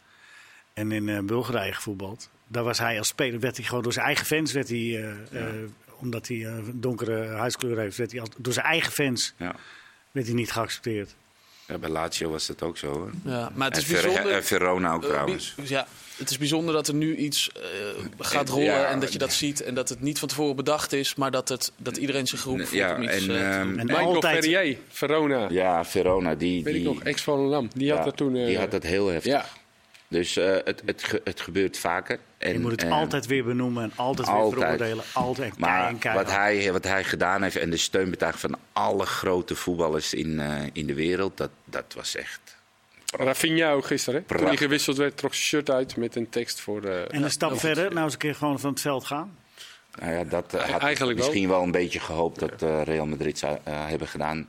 En in eh, Bulgarije gevoetbald. Daar was hij als speler, werd hij gewoon door zijn eigen fans, werd hij, eh, eh, omdat hij eh, een donkere huidskleur heeft, werd hij als, door zijn eigen fans Ja. Werd hij niet geaccepteerd. Ja, bij Lazio was dat ook zo. Hoor. Ja, maar het is bijzonder. eh, Verona ook Eh, trouwens. ja, het is bijzonder dat er nu iets eh, gaat rollen ja, en dat je dat ziet. En dat het niet van tevoren bedacht is, maar dat, het, dat iedereen zich geroepen voelt Ja, om iets en, te doen. En Michael altijd, Ferrier, Verona. Ja, Verona, die, Weet ik die, nog, ex-Volendam. Die had dat toen... eh, die had dat heel heftig. Dus eh, het, het, ge- het gebeurt vaker. En, je moet het en- altijd weer benoemen en altijd, weer veroordelen. Altijd Maar wat hij, wat hij gedaan heeft en de steunbetuiging van alle grote voetballers in, eh, in de wereld, dat, dat was echt. Rafinha ook gisteren. hè? Toen hij gewisseld werd, trok zijn shirt uit met een tekst voor... eh, En een stap verder, nou eens een keer gewoon van het veld gaan. Nou ja, dat had Eigenlijk wel. misschien wel. een beetje gehoopt dat eh, Real Madrid zou hebben gedaan.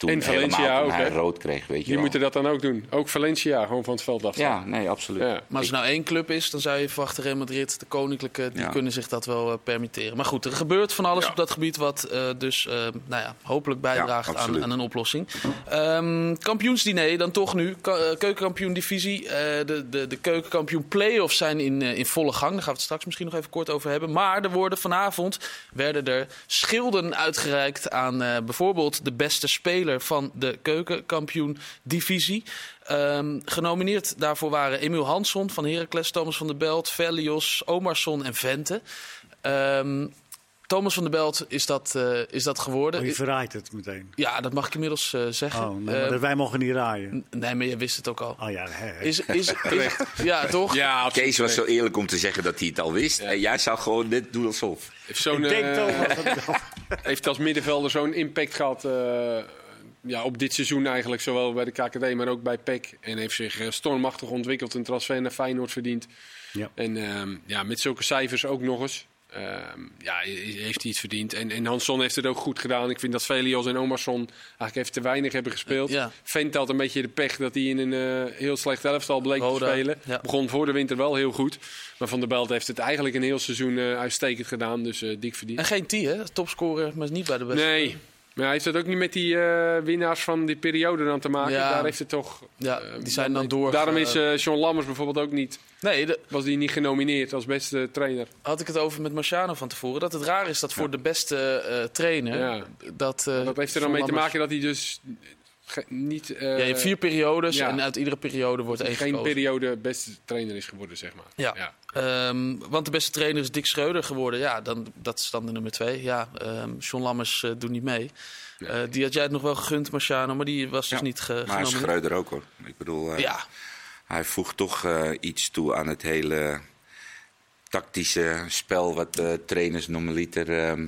Toen En Valencia ook, hij hè? rood kreeg, weet je die wel. moeten dat dan ook doen. Ook Valencia, gewoon van het veld af. Ja, nee, absoluut. Ja. Maar als er nou één club is, dan zou je verwachten Real Madrid, de koninklijke, die Ja. kunnen zich dat wel eh, permitteren. Maar goed, er gebeurt van alles Ja. op dat gebied wat eh, dus eh, nou ja, hopelijk bijdraagt Ja, aan, aan een oplossing. Ehm, kampioensdiner dan toch nu. Ka- keukenkampioen divisie. Eh, de, de, de keukenkampioen play-offs zijn in, in volle gang. Daar gaan we het straks misschien nog even kort over hebben. Maar er worden vanavond werden er schilden uitgereikt aan eh, bijvoorbeeld de beste speler van de keukenkampioen divisie. Ehm, genomineerd daarvoor waren Emiel Hansson van Heracles, Thomas van der Belt, Velios, Omarsson en Vente. Ehm, Thomas van der Belt is dat, eh, is dat geworden. Oh, je verraadt het meteen. Ja, dat mag ik inmiddels eh, zeggen. Oh, nee, Eh, maar wij mogen niet raaien. nee, maar je wist het ook al. Oh ja, hè, hè. Is, is, is, ja, toch? Ja, absoluut. Kees was zo eerlijk om te zeggen dat hij het al wist. En jij zou gewoon net doen alsof. Heeft, zo'n, Ik denk eh, heeft als middenvelder zo'n impact gehad eh, ja, op dit seizoen eigenlijk. Zowel bij de KKD, maar ook bij PEC. En heeft zich eh, stormachtig ontwikkeld. Een transfer naar Feyenoord verdiend. Ja. En ehm, ja, met zulke cijfers ook nog eens. ehm, ja, heeft hij iets verdiend. En, en Hansson heeft het ook goed gedaan. Ik vind dat Velios en Omarsson eigenlijk even te weinig hebben gespeeld. Ja. Vent had een beetje de pech dat hij in een eh, heel slecht elftal bleek Roda, te spelen. ja. Begon voor de winter wel heel goed. Maar Van der Belt heeft het eigenlijk een heel seizoen eh, uitstekend gedaan. Dus eh, dik verdiend. En geen T, hè? Topscorer, maar niet bij de beste. Nee. Maar hij heeft het ook niet met die eh, winnaars van die periode dan te maken. Ja. Daar heeft het toch... Ja, eh, die zijn dan door. Daarom is eh John Lammers bijvoorbeeld ook niet... nee, de- Was die niet genomineerd als beste trainer. had ik het over met Marciano van tevoren. Dat het raar is dat voor de beste trainer. Ja. Dat, Dat heeft er dan John mee te maken dat hij dus ge- niet... eh, Ja, je hebt vier periodes ja. en uit iedere periode wordt één geen gekozen. periode beste trainer is geworden, zeg maar. Ja. Ehm, want de beste trainer is Dick Schreuder geworden. Ja, dan, dat is dan de nummer twee. Ja, ehm John Lammers eh, doet niet mee. Nee. Eh, die had jij het nog wel gegund, Marciano, maar die was dus Ja, niet ge Maar genomineerd. Schreuder ook hoor. Ik bedoel, eh, Ja, hij voegt toch eh, iets toe aan het hele tactische spel wat de trainers normaliter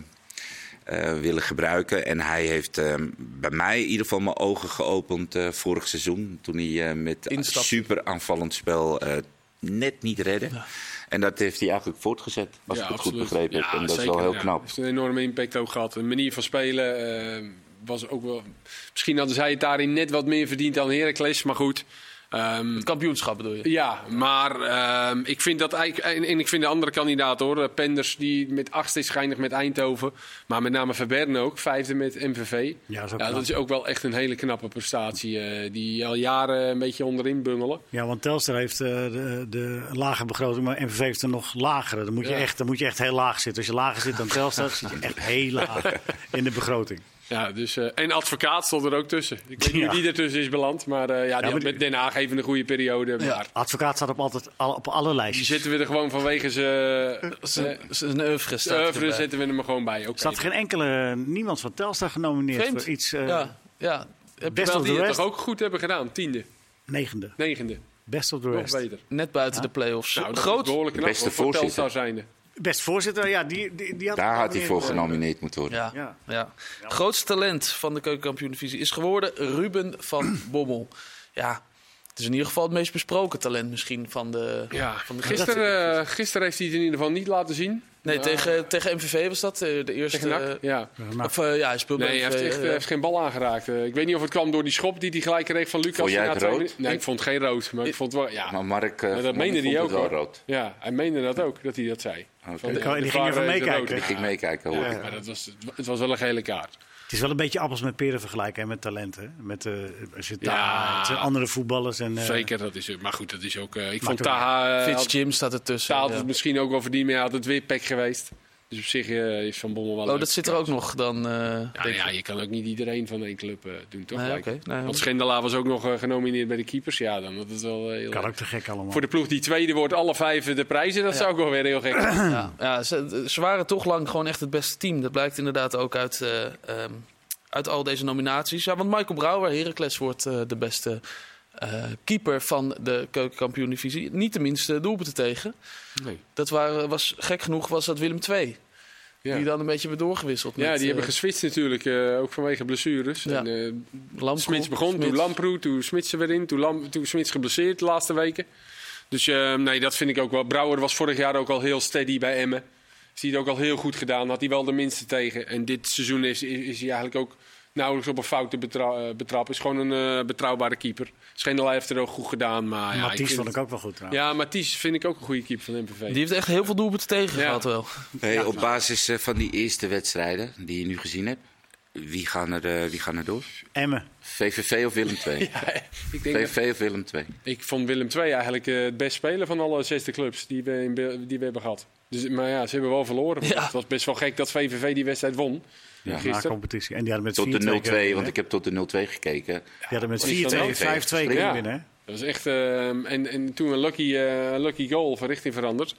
eh, willen gebruiken. En hij heeft ehm, bij mij in ieder geval mijn ogen geopend eh, vorig seizoen. Toen hij eh, met Instapte. super aanvallend spel eh, net niet redden. En dat heeft hij eigenlijk voortgezet, als ik het goed begrepen heb. Ja, En dat is zeker, wel heel knap. heeft een enorme impact ook gehad. Een manier van spelen eh, was ook wel... Misschien hadden zij het daarin net wat meer verdiend dan Heracles, maar goed. Ehm, Het kampioenschap bedoel je? ja, maar ehm, ik vind dat eigenlijk. En, en ik vind de andere kandidaat hoor. eh, Penders die met achtste is geëindigd met Eindhoven. Maar met name Verberne ook, vijfde met MVV. Ja, dat is ook Ja, knap. dat is ook wel echt een hele knappe prestatie. eh, die al jaren een beetje onderin bungelen. Ja, want Telstar heeft eh, de, de lage begroting, maar MVV heeft er nog lagere. Dan moet, je Ja. echt, dan moet je echt heel laag zitten. Als je lager zit dan Telstar, zit je echt heel laag in de begroting. Ja, dus, eh, en advocaat stond er ook tussen. Ik weet niet Ja. hoe die ertussen is beland. Maar eh, ja, die maar had die- met Den Haag even een goede periode. Ja. Maar Advocaat staat op, altijd, al- op alle die lijstjes. zitten we er gewoon vanwege zijn Zijn zijn oeuvre erbij. zetten we hem er gewoon bij. Oké. Staat geen enkele, niemand van Telstar genomineerd Vreemd. voor iets eh, Ja, ja. Heb Best je wel die het rest. toch ook goed hebben gedaan. Tiende, negende. negende. Best of the Nog rest. beter. net buiten de play-offs. Nou, Groot. Beste voor- voor voorzitter. Telstar zijnde. Best voorzitter, ja, die, die, die had Daar had hij voor genomineerd. genomineerd moeten worden. Ja, Ja. ja. Grootste talent van de keukenkampioen-divisie is geworden Ruben van Bommel. Ja, het is in ieder geval het meest besproken talent misschien van de... Ja, van de gisteren, eh, gisteren heeft hij het in ieder geval niet laten zien. Nee, tegen, tegen MVV was dat eh, de eerste... Tegen NAC. Ja. Of eh, ja, hij speelde Nee, hij heeft, echt, heeft geen bal aangeraakt. Ik weet niet of het kwam door die schop die hij gelijk kreeg van Lucas. Vond jij het rood? Nee, ik vond het geen rood. Maar ik vond wel... Ja, Maar Mark, Maar dat meende vond hij het ook, wel hoor. rood. ja, hij meende dat ook, dat hij dat zei. Van Die de- die ging even meekijken. rood. ging meekijken, hoor. Maar dat was, het was wel een gele kaart. Het is wel een beetje appels met peren vergelijken hè, met talenten. Met, eh als je Ja. Taha- het zijn andere voetballers. En, eh, Zeker, dat is Maar goed, dat is ook... eh, ik vond Taha... Fitz Jim staat ertussen. Taha had ja. het misschien ook wel verdiend, maar hij had het weer pek geweest. Dus op zich eh, is Van Bommel wel Oh, leuk. dat zit er ook nog dan, eh Ja, denk ja, je kan ook niet iedereen van één club eh, doen, toch? Nee. Nee, Want Schendelaar was ook nog eh, genomineerd bij de keepers. Ja, dan was het wel heel Kan erg. ook te gek allemaal. Voor de ploeg die tweede wordt, alle vijf de prijzen. Dat zou ook wel weer heel gek zijn. Ja, ja ze, ze waren toch lang gewoon echt het beste team. Dat blijkt inderdaad ook uit, eh, ehm, uit al deze nominaties. Ja, want Michael Brouwer, Heracles, wordt eh, de beste eh, keeper van de keukenkampioen-divisie. Niet de minste doelpunten tegen. Nee. Dat waren, was, gek genoeg was dat Willem II. Ja. Die dan een beetje werd doorgewisseld. Ja, met, die hebben eh, geswitcht natuurlijk, eh, ook vanwege blessures. Ja. En, Smits begon, toen. Lamproe, toen Smits er weer in, toen, Lam, toen Smits geblesseerd de laatste weken. Dus nee, dat vind ik ook wel. Brouwer was vorig jaar ook al heel steady bij Emmen. Is hij het ook al heel goed gedaan, had hij wel de minste tegen. En dit seizoen is, is, is hij eigenlijk ook nauwelijks op een fouten betra eh, betrappen. Is gewoon een eh, betrouwbare keeper. Schendelaar heeft er ook goed gedaan. Maar, ja, Mathies vond ik ook wel goed trouwens. Ja, Mathies vind ik ook een goede keeper van de MVV. Die heeft echt heel veel doelpunten tegen Ja. gehad wel. Hey, op basis eh, van die eerste wedstrijden die je nu gezien hebt, wie gaan er, eh, wie gaan er door? Emmen. VVV of Willem II? ik, denk dat- VVV of Willem II? ik vond Willem II eigenlijk eh, het best spelen van alle zesde clubs die we, in, die we hebben gehad. Dus, maar ja, ze hebben wel verloren. Ja. Het was best wel gek dat VVV die wedstrijd won. Ja. Na competitie. En die hadden met 4-2 Tot de 0-2, kunnen want ik heb tot de 0-2 gekeken. Die hadden met Wat is dat 4-2, nou? 5-2 kunnen Ja. winnen. hè? Dat was echt. eh, en, en toen een lucky, eh, lucky goal van richting veranderd.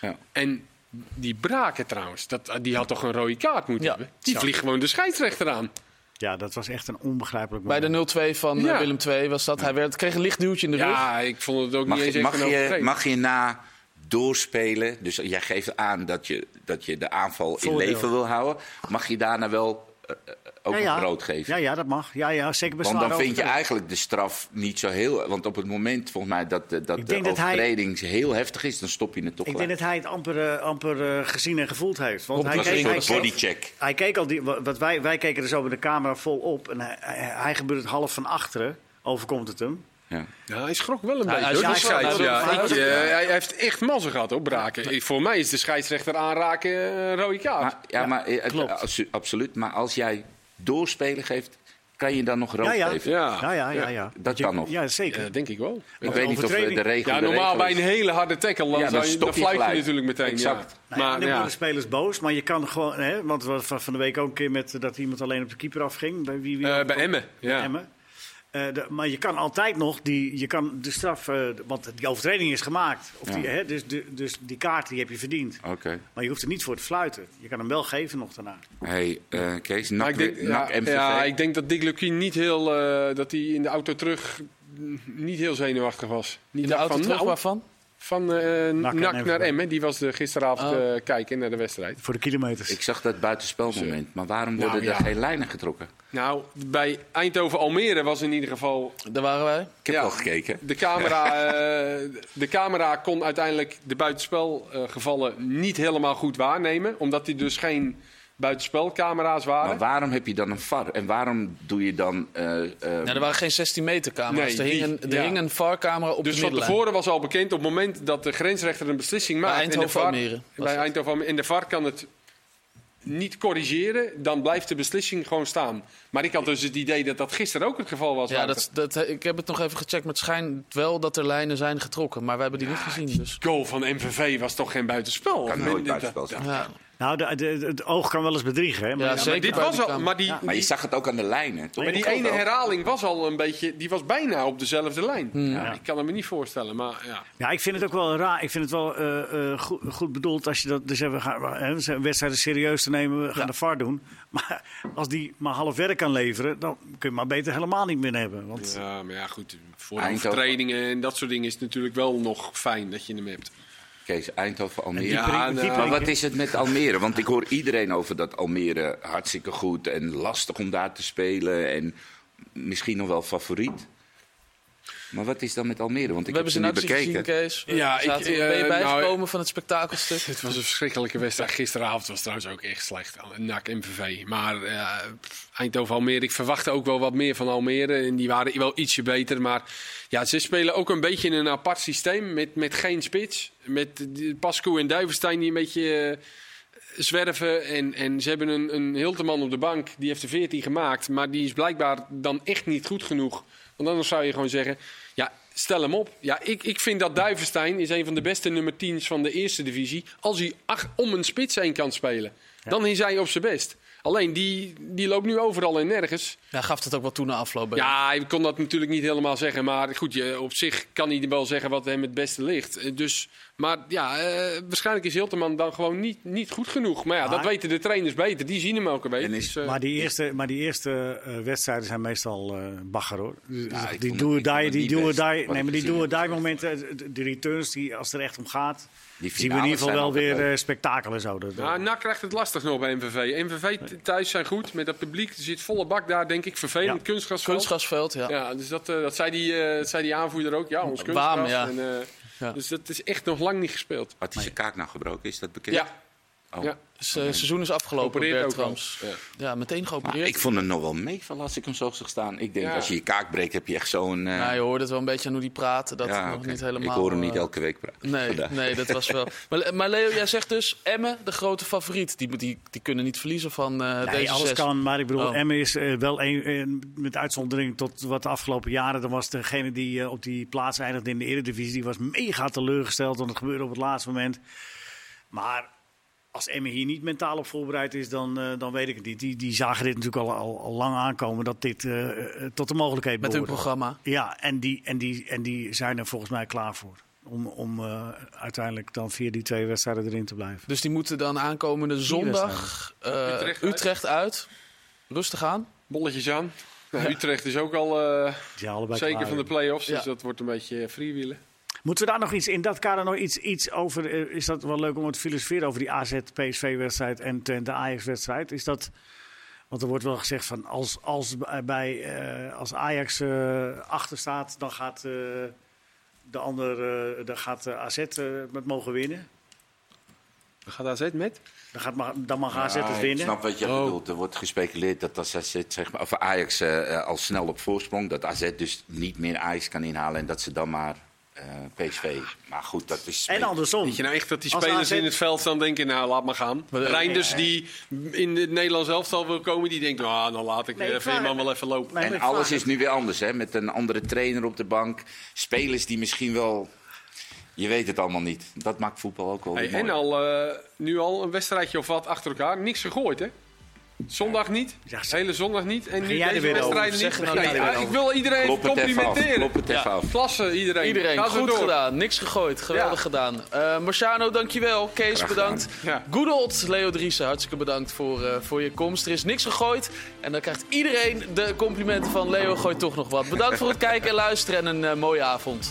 Ja. En die Braken trouwens, dat, die had toch een rode kaart moeten Ja. hebben? Die vliegt gewoon de scheidsrechter aan. Ja, dat was echt een onbegrijpelijk Bij moment. de 0-2 van eh, Ja. Willem II was dat. Hij werd, kreeg een licht duwtje in de rug. Ja, ik vond het ook Mag niet eens je, mag, een je, mag je na doorspelen, dus jij geeft aan dat je, dat je de aanval in leven wil houden, mag je daarna wel eh, eh, ook ja, ja. een rood geven? Ja, ja, dat mag. Ja, ja, zeker Want dan vind je overtreding. eigenlijk de straf niet zo heel... Want op het moment volgens mij dat, de- dat de hij- overtreding heel heftig is, dan stop je het toch Ik gelijk. denk dat hij het amper, eh, amper eh, gezien en gevoeld heeft. Want hij keek, hij, bodycheck. hij keek al, die, wat wij, wij keken er zo met de camera vol op. En hij, hij, hij gebeurt het half van achteren, overkomt het hem. Ja. Ja, hij schrok wel een beetje. hij schrok Ja, ik, hij eh, heeft echt mazzel gehad op Braken. Voor mij is de scheidsrechter aanraken eh, een rode kaart. Maar, ja, maar eh, het- klopt. abso- absoluut. Maar als jij doorspelen geeft, kan je dan nog rood Ja, ja. geven? ja. Ja, ja, ja. ja. Dat Je- kan nog. Ja, zeker. Denk ik wel. Ik weet niet of eh, de regel Ja, de normaal bij een hele harde tackle, dan, Ja, dan zou je, stop dan je fluit je gelijk. natuurlijk meteen. Exact. Ja. Nou ja, Maar dan ja, worden spelers boos, maar je kan gewoon, hè, want we hadden van de week ook een keer met dat iemand alleen op de keeper afging. Bij wie, wie eh, bij Emmen. Ja. Emmen. Eh, de- maar je kan altijd nog die, je kan de straf, eh, want die overtreding is gemaakt. Of die, hè, dus, de, dus die kaart die heb je verdiend. Oké. Maar je hoeft er niet voor te fluiten. Je kan hem wel geven nog daarna. Hey, eh, Kees, NAC, ik denk, NAC ja, MVV. ja, ik denk dat Dick Lukien niet heel, eh, dat hij in de auto terug niet heel zenuwachtig was. Niet In de auto van, terug nou, waarvan? Van eh NAC naar. Emmen. Die was de gisteravond Oh. eh, kijken naar de wedstrijd. Voor de kilometers. Ik zag dat buitenspelmoment. Maar waarom worden Nou, er ja. geen lijnen getrokken? Nou, bij Eindhoven-Almere was in ieder geval... Daar waren wij. Ik heb Ja. al gekeken. De camera, eh, de camera kon uiteindelijk de buitenspelgevallen niet helemaal goed waarnemen. Omdat er dus geen buitenspelcamera's waren. Maar waarom heb je dan een VAR? En waarom doe je dan... eh, eh, Nou, er waren geen 16 meter camera's. Nee, er hing die- een, er ja. hing een VAR-camera op Dus de van middenlijn. tevoren was al bekend op het moment dat de grensrechter een beslissing Bij maakt. en de Eindhoven-Almere VAR was Bij. Eindhoven. En de VAR kan het niet corrigeren, dan blijft de beslissing gewoon staan. Maar ik had dus het idee dat dat gisteren ook het geval was. Ja, dat, dat, ik heb het nog even gecheckt, maar het schijnt wel dat er lijnen zijn getrokken. Maar we hebben die niet gezien. Dus. goal van MVV was toch geen buitenspel? Kan nooit buitenspel zijn. Ja. Nou, de, de- het oog kan wel eens bedriegen. Hè? Maar Ja, ja, Maar zeker dit was al, maar die, Maar je zag het ook aan de lijnen. toch? maar die ene wel? herhaling was al een beetje, die was bijna op dezelfde lijn. Hmm. Ja, ik kan het me niet voorstellen, maar ja. Ja, ik vind het ook wel raar. Ik vind het wel eh, eh, goed, goed bedoeld als je dat. Dus we gaan zijn wedstrijden serieus te nemen. We gaan Ja. de VAR doen. Maar als die maar half werk kan leveren, dan kun je maar beter helemaal niet meer hebben. Want Ja, maar ja, goed. Voor overtredingen en dat soort dingen is het natuurlijk wel nog fijn dat je hem hebt. Kees, Eindhoven, Almere. die prik- nou, Maar prikken- wat is het met Almere? Want ik hoor iedereen over dat Almere hartstikke goed en lastig om daar te spelen. En misschien nog wel favoriet. Maar wat is dan met Almere? Want ik we heb hebben ze nu nou gezien, bekeken. Kees. Ja, Zaten- ik, ben je eh, bijgekomen nou, van het spektakelstuk? Het was een verschrikkelijke wedstrijd. Gisteravond was trouwens ook echt slecht. NAC MVV. Maar eh, Eindhoven Almere, ik verwachtte ook wel wat meer van Almere. En die waren wel ietsje beter. Maar ja, ze spelen ook een beetje in een apart systeem. Met, met geen spits. Met die Pasco en Duivenstein die een beetje eh, zwerven. En, en ze hebben een, een Hilteman op de bank. Die heeft er 14 gemaakt. Maar die is blijkbaar dan echt niet goed genoeg. Want anders zou je gewoon zeggen... Ja, stel hem op. Ja, ik, ik vind dat Duivenstein is een van de beste nummer 10's van de eerste divisie. Als hij ach- om een spits heen kan spelen, dan is hij op zijn best. Alleen die, die loopt nu overal en nergens. Ja, gaf het ook wel toe na afloop. bij- Ja, ik kon dat natuurlijk niet helemaal zeggen. Maar goed, je, op zich kan hij wel zeggen wat hem het beste ligt. Eh, Dus, maar ja, eh, waarschijnlijk is Hilterman dan gewoon niet, niet goed genoeg. Maar ja, dat weten de trainers beter. Die zien hem elke week. En is- Dus, eh, Maar die eerste, maar die eerste eh, wedstrijden zijn meestal eh bagger hoor. Dus Ja, die vond do het- or ik vond die, die nee, maar die gezien do or heb. die momenten, de, de returns die als het er echt om gaat, Die zien we in ieder geval wel weer leuk. eh, spektakel en zo. Dat- Ja, NAC krijgt het lastig nog bij MVV. MVV thuis zijn goed met dat publiek. Er zit volle bak daar, denk ik. Vervelend. Ja. Kunstgrasveld. Kunstgrasveld, ja. Ja, dus dat, eh, dat, zei die, eh, dat zei die aanvoerder ook. Ja, ons kunstgras. Baam, ja. En, eh, Ja. Dus dat is echt nog lang niet gespeeld. Had hij zijn kaak nou gebroken? Is dat bekend? Ja, Oh. ja. Dus, eh, seizoen is afgelopen, Bertrams. Ja. Ja, meteen Maar geopereerd. ik vond het nog wel meevallen als ik hem zo zag staan. Ik denk, Ja. als je je kaak breekt, heb je echt zo'n... eh, Nou, je hoorde het wel een beetje aan hoe die praten. Dat ja, het nog niet helemaal... Ik hoor hem niet eh, elke week praten. Nee, Vandaag. nee, dat was wel. Maar, maar Leo, jij zegt dus Emmen, de grote favoriet. Die, die, die kunnen niet verliezen van eh Nee, deze alles zes. kan, maar ik bedoel, Oh. Emmen is wel een, met uitzondering tot wat de afgelopen jaren. Dan was degene die op die plaats eindigde in de Eredivisie, die was mega teleurgesteld, want het gebeurde op het laatste moment. Maar als Emmen hier niet mentaal op voorbereid is, dan, eh, dan weet ik het niet. Die, die zagen dit natuurlijk al, al, al lang aankomen, dat dit eh, eh, tot de mogelijkheid Met hun programma. Ja, en die, en, die, en die zijn er volgens mij klaar voor. Om, om eh, uiteindelijk dan via die twee wedstrijden erin te blijven. Dus die moeten dan aankomende zondag eh, Utrecht Utrecht, uit. Rustig aan. Bolletjes aan. Nou, Utrecht is ook al eh, zeker klaar. van de play-offs. Dus dat wordt een beetje freewheelen. Moeten we daar nog iets in dat kader nog iets, iets over? eh, Is dat wel leuk om het te filosoferen over die AZ-PSV-wedstrijd en Twente Ajax-wedstrijd? Is dat? Want er wordt wel gezegd van als, als, bij, eh, als Ajax eh, achter staat, dan gaat eh, de ander, eh, dan gaat eh, AZ eh, met mogen winnen. Gaat AZ met? Dan, gaat, dan mag AZ Ja, het Ik winnen. snap wat je Oh. bedoelt. Er wordt gespeculeerd dat als AZ, zeg maar, of Ajax eh, eh, al snel op voorsprong, dat AZ dus niet meer Ajax kan inhalen en dat ze dan maar eh, PSV. Maar goed, dat is. En andersom. Weet je nou echt dat die Als spelers AZ in het veld dan denken, nou laat maar gaan. Maar de- Reinders die in het Nederlands elftal wil komen, die denkt, nou dan laat ik Nee, eh, ik vraag- Veerman wel even lopen. Nee, En alles is nu weer anders, hè? Met een andere trainer op de bank. Spelers die misschien wel. Je weet het allemaal niet. Dat maakt voetbal ook wel Hey, en al, eh, nu al een wedstrijdje of wat achter elkaar. Niks gegooid, hè? Zondag niet, Ja, hele zondag niet. En nu jij deze Zeg niet. nou Nee, ja, ik wil iedereen Klop het even af. complimenteren. Klop het even Ja. af. Klasse, iedereen. Iedereen, goed gedaan. Niks gegooid. Geweldig Ja. gedaan. Eh Marciano, dankjewel. Kees, Graag bedankt. Ja. Good old Leo Driessen, hartstikke bedankt voor, eh, voor je komst. Er is niks gegooid. En dan krijgt iedereen de complimenten van Leo gooit toch nog wat. Bedankt voor het kijken en luisteren en een eh, mooie avond.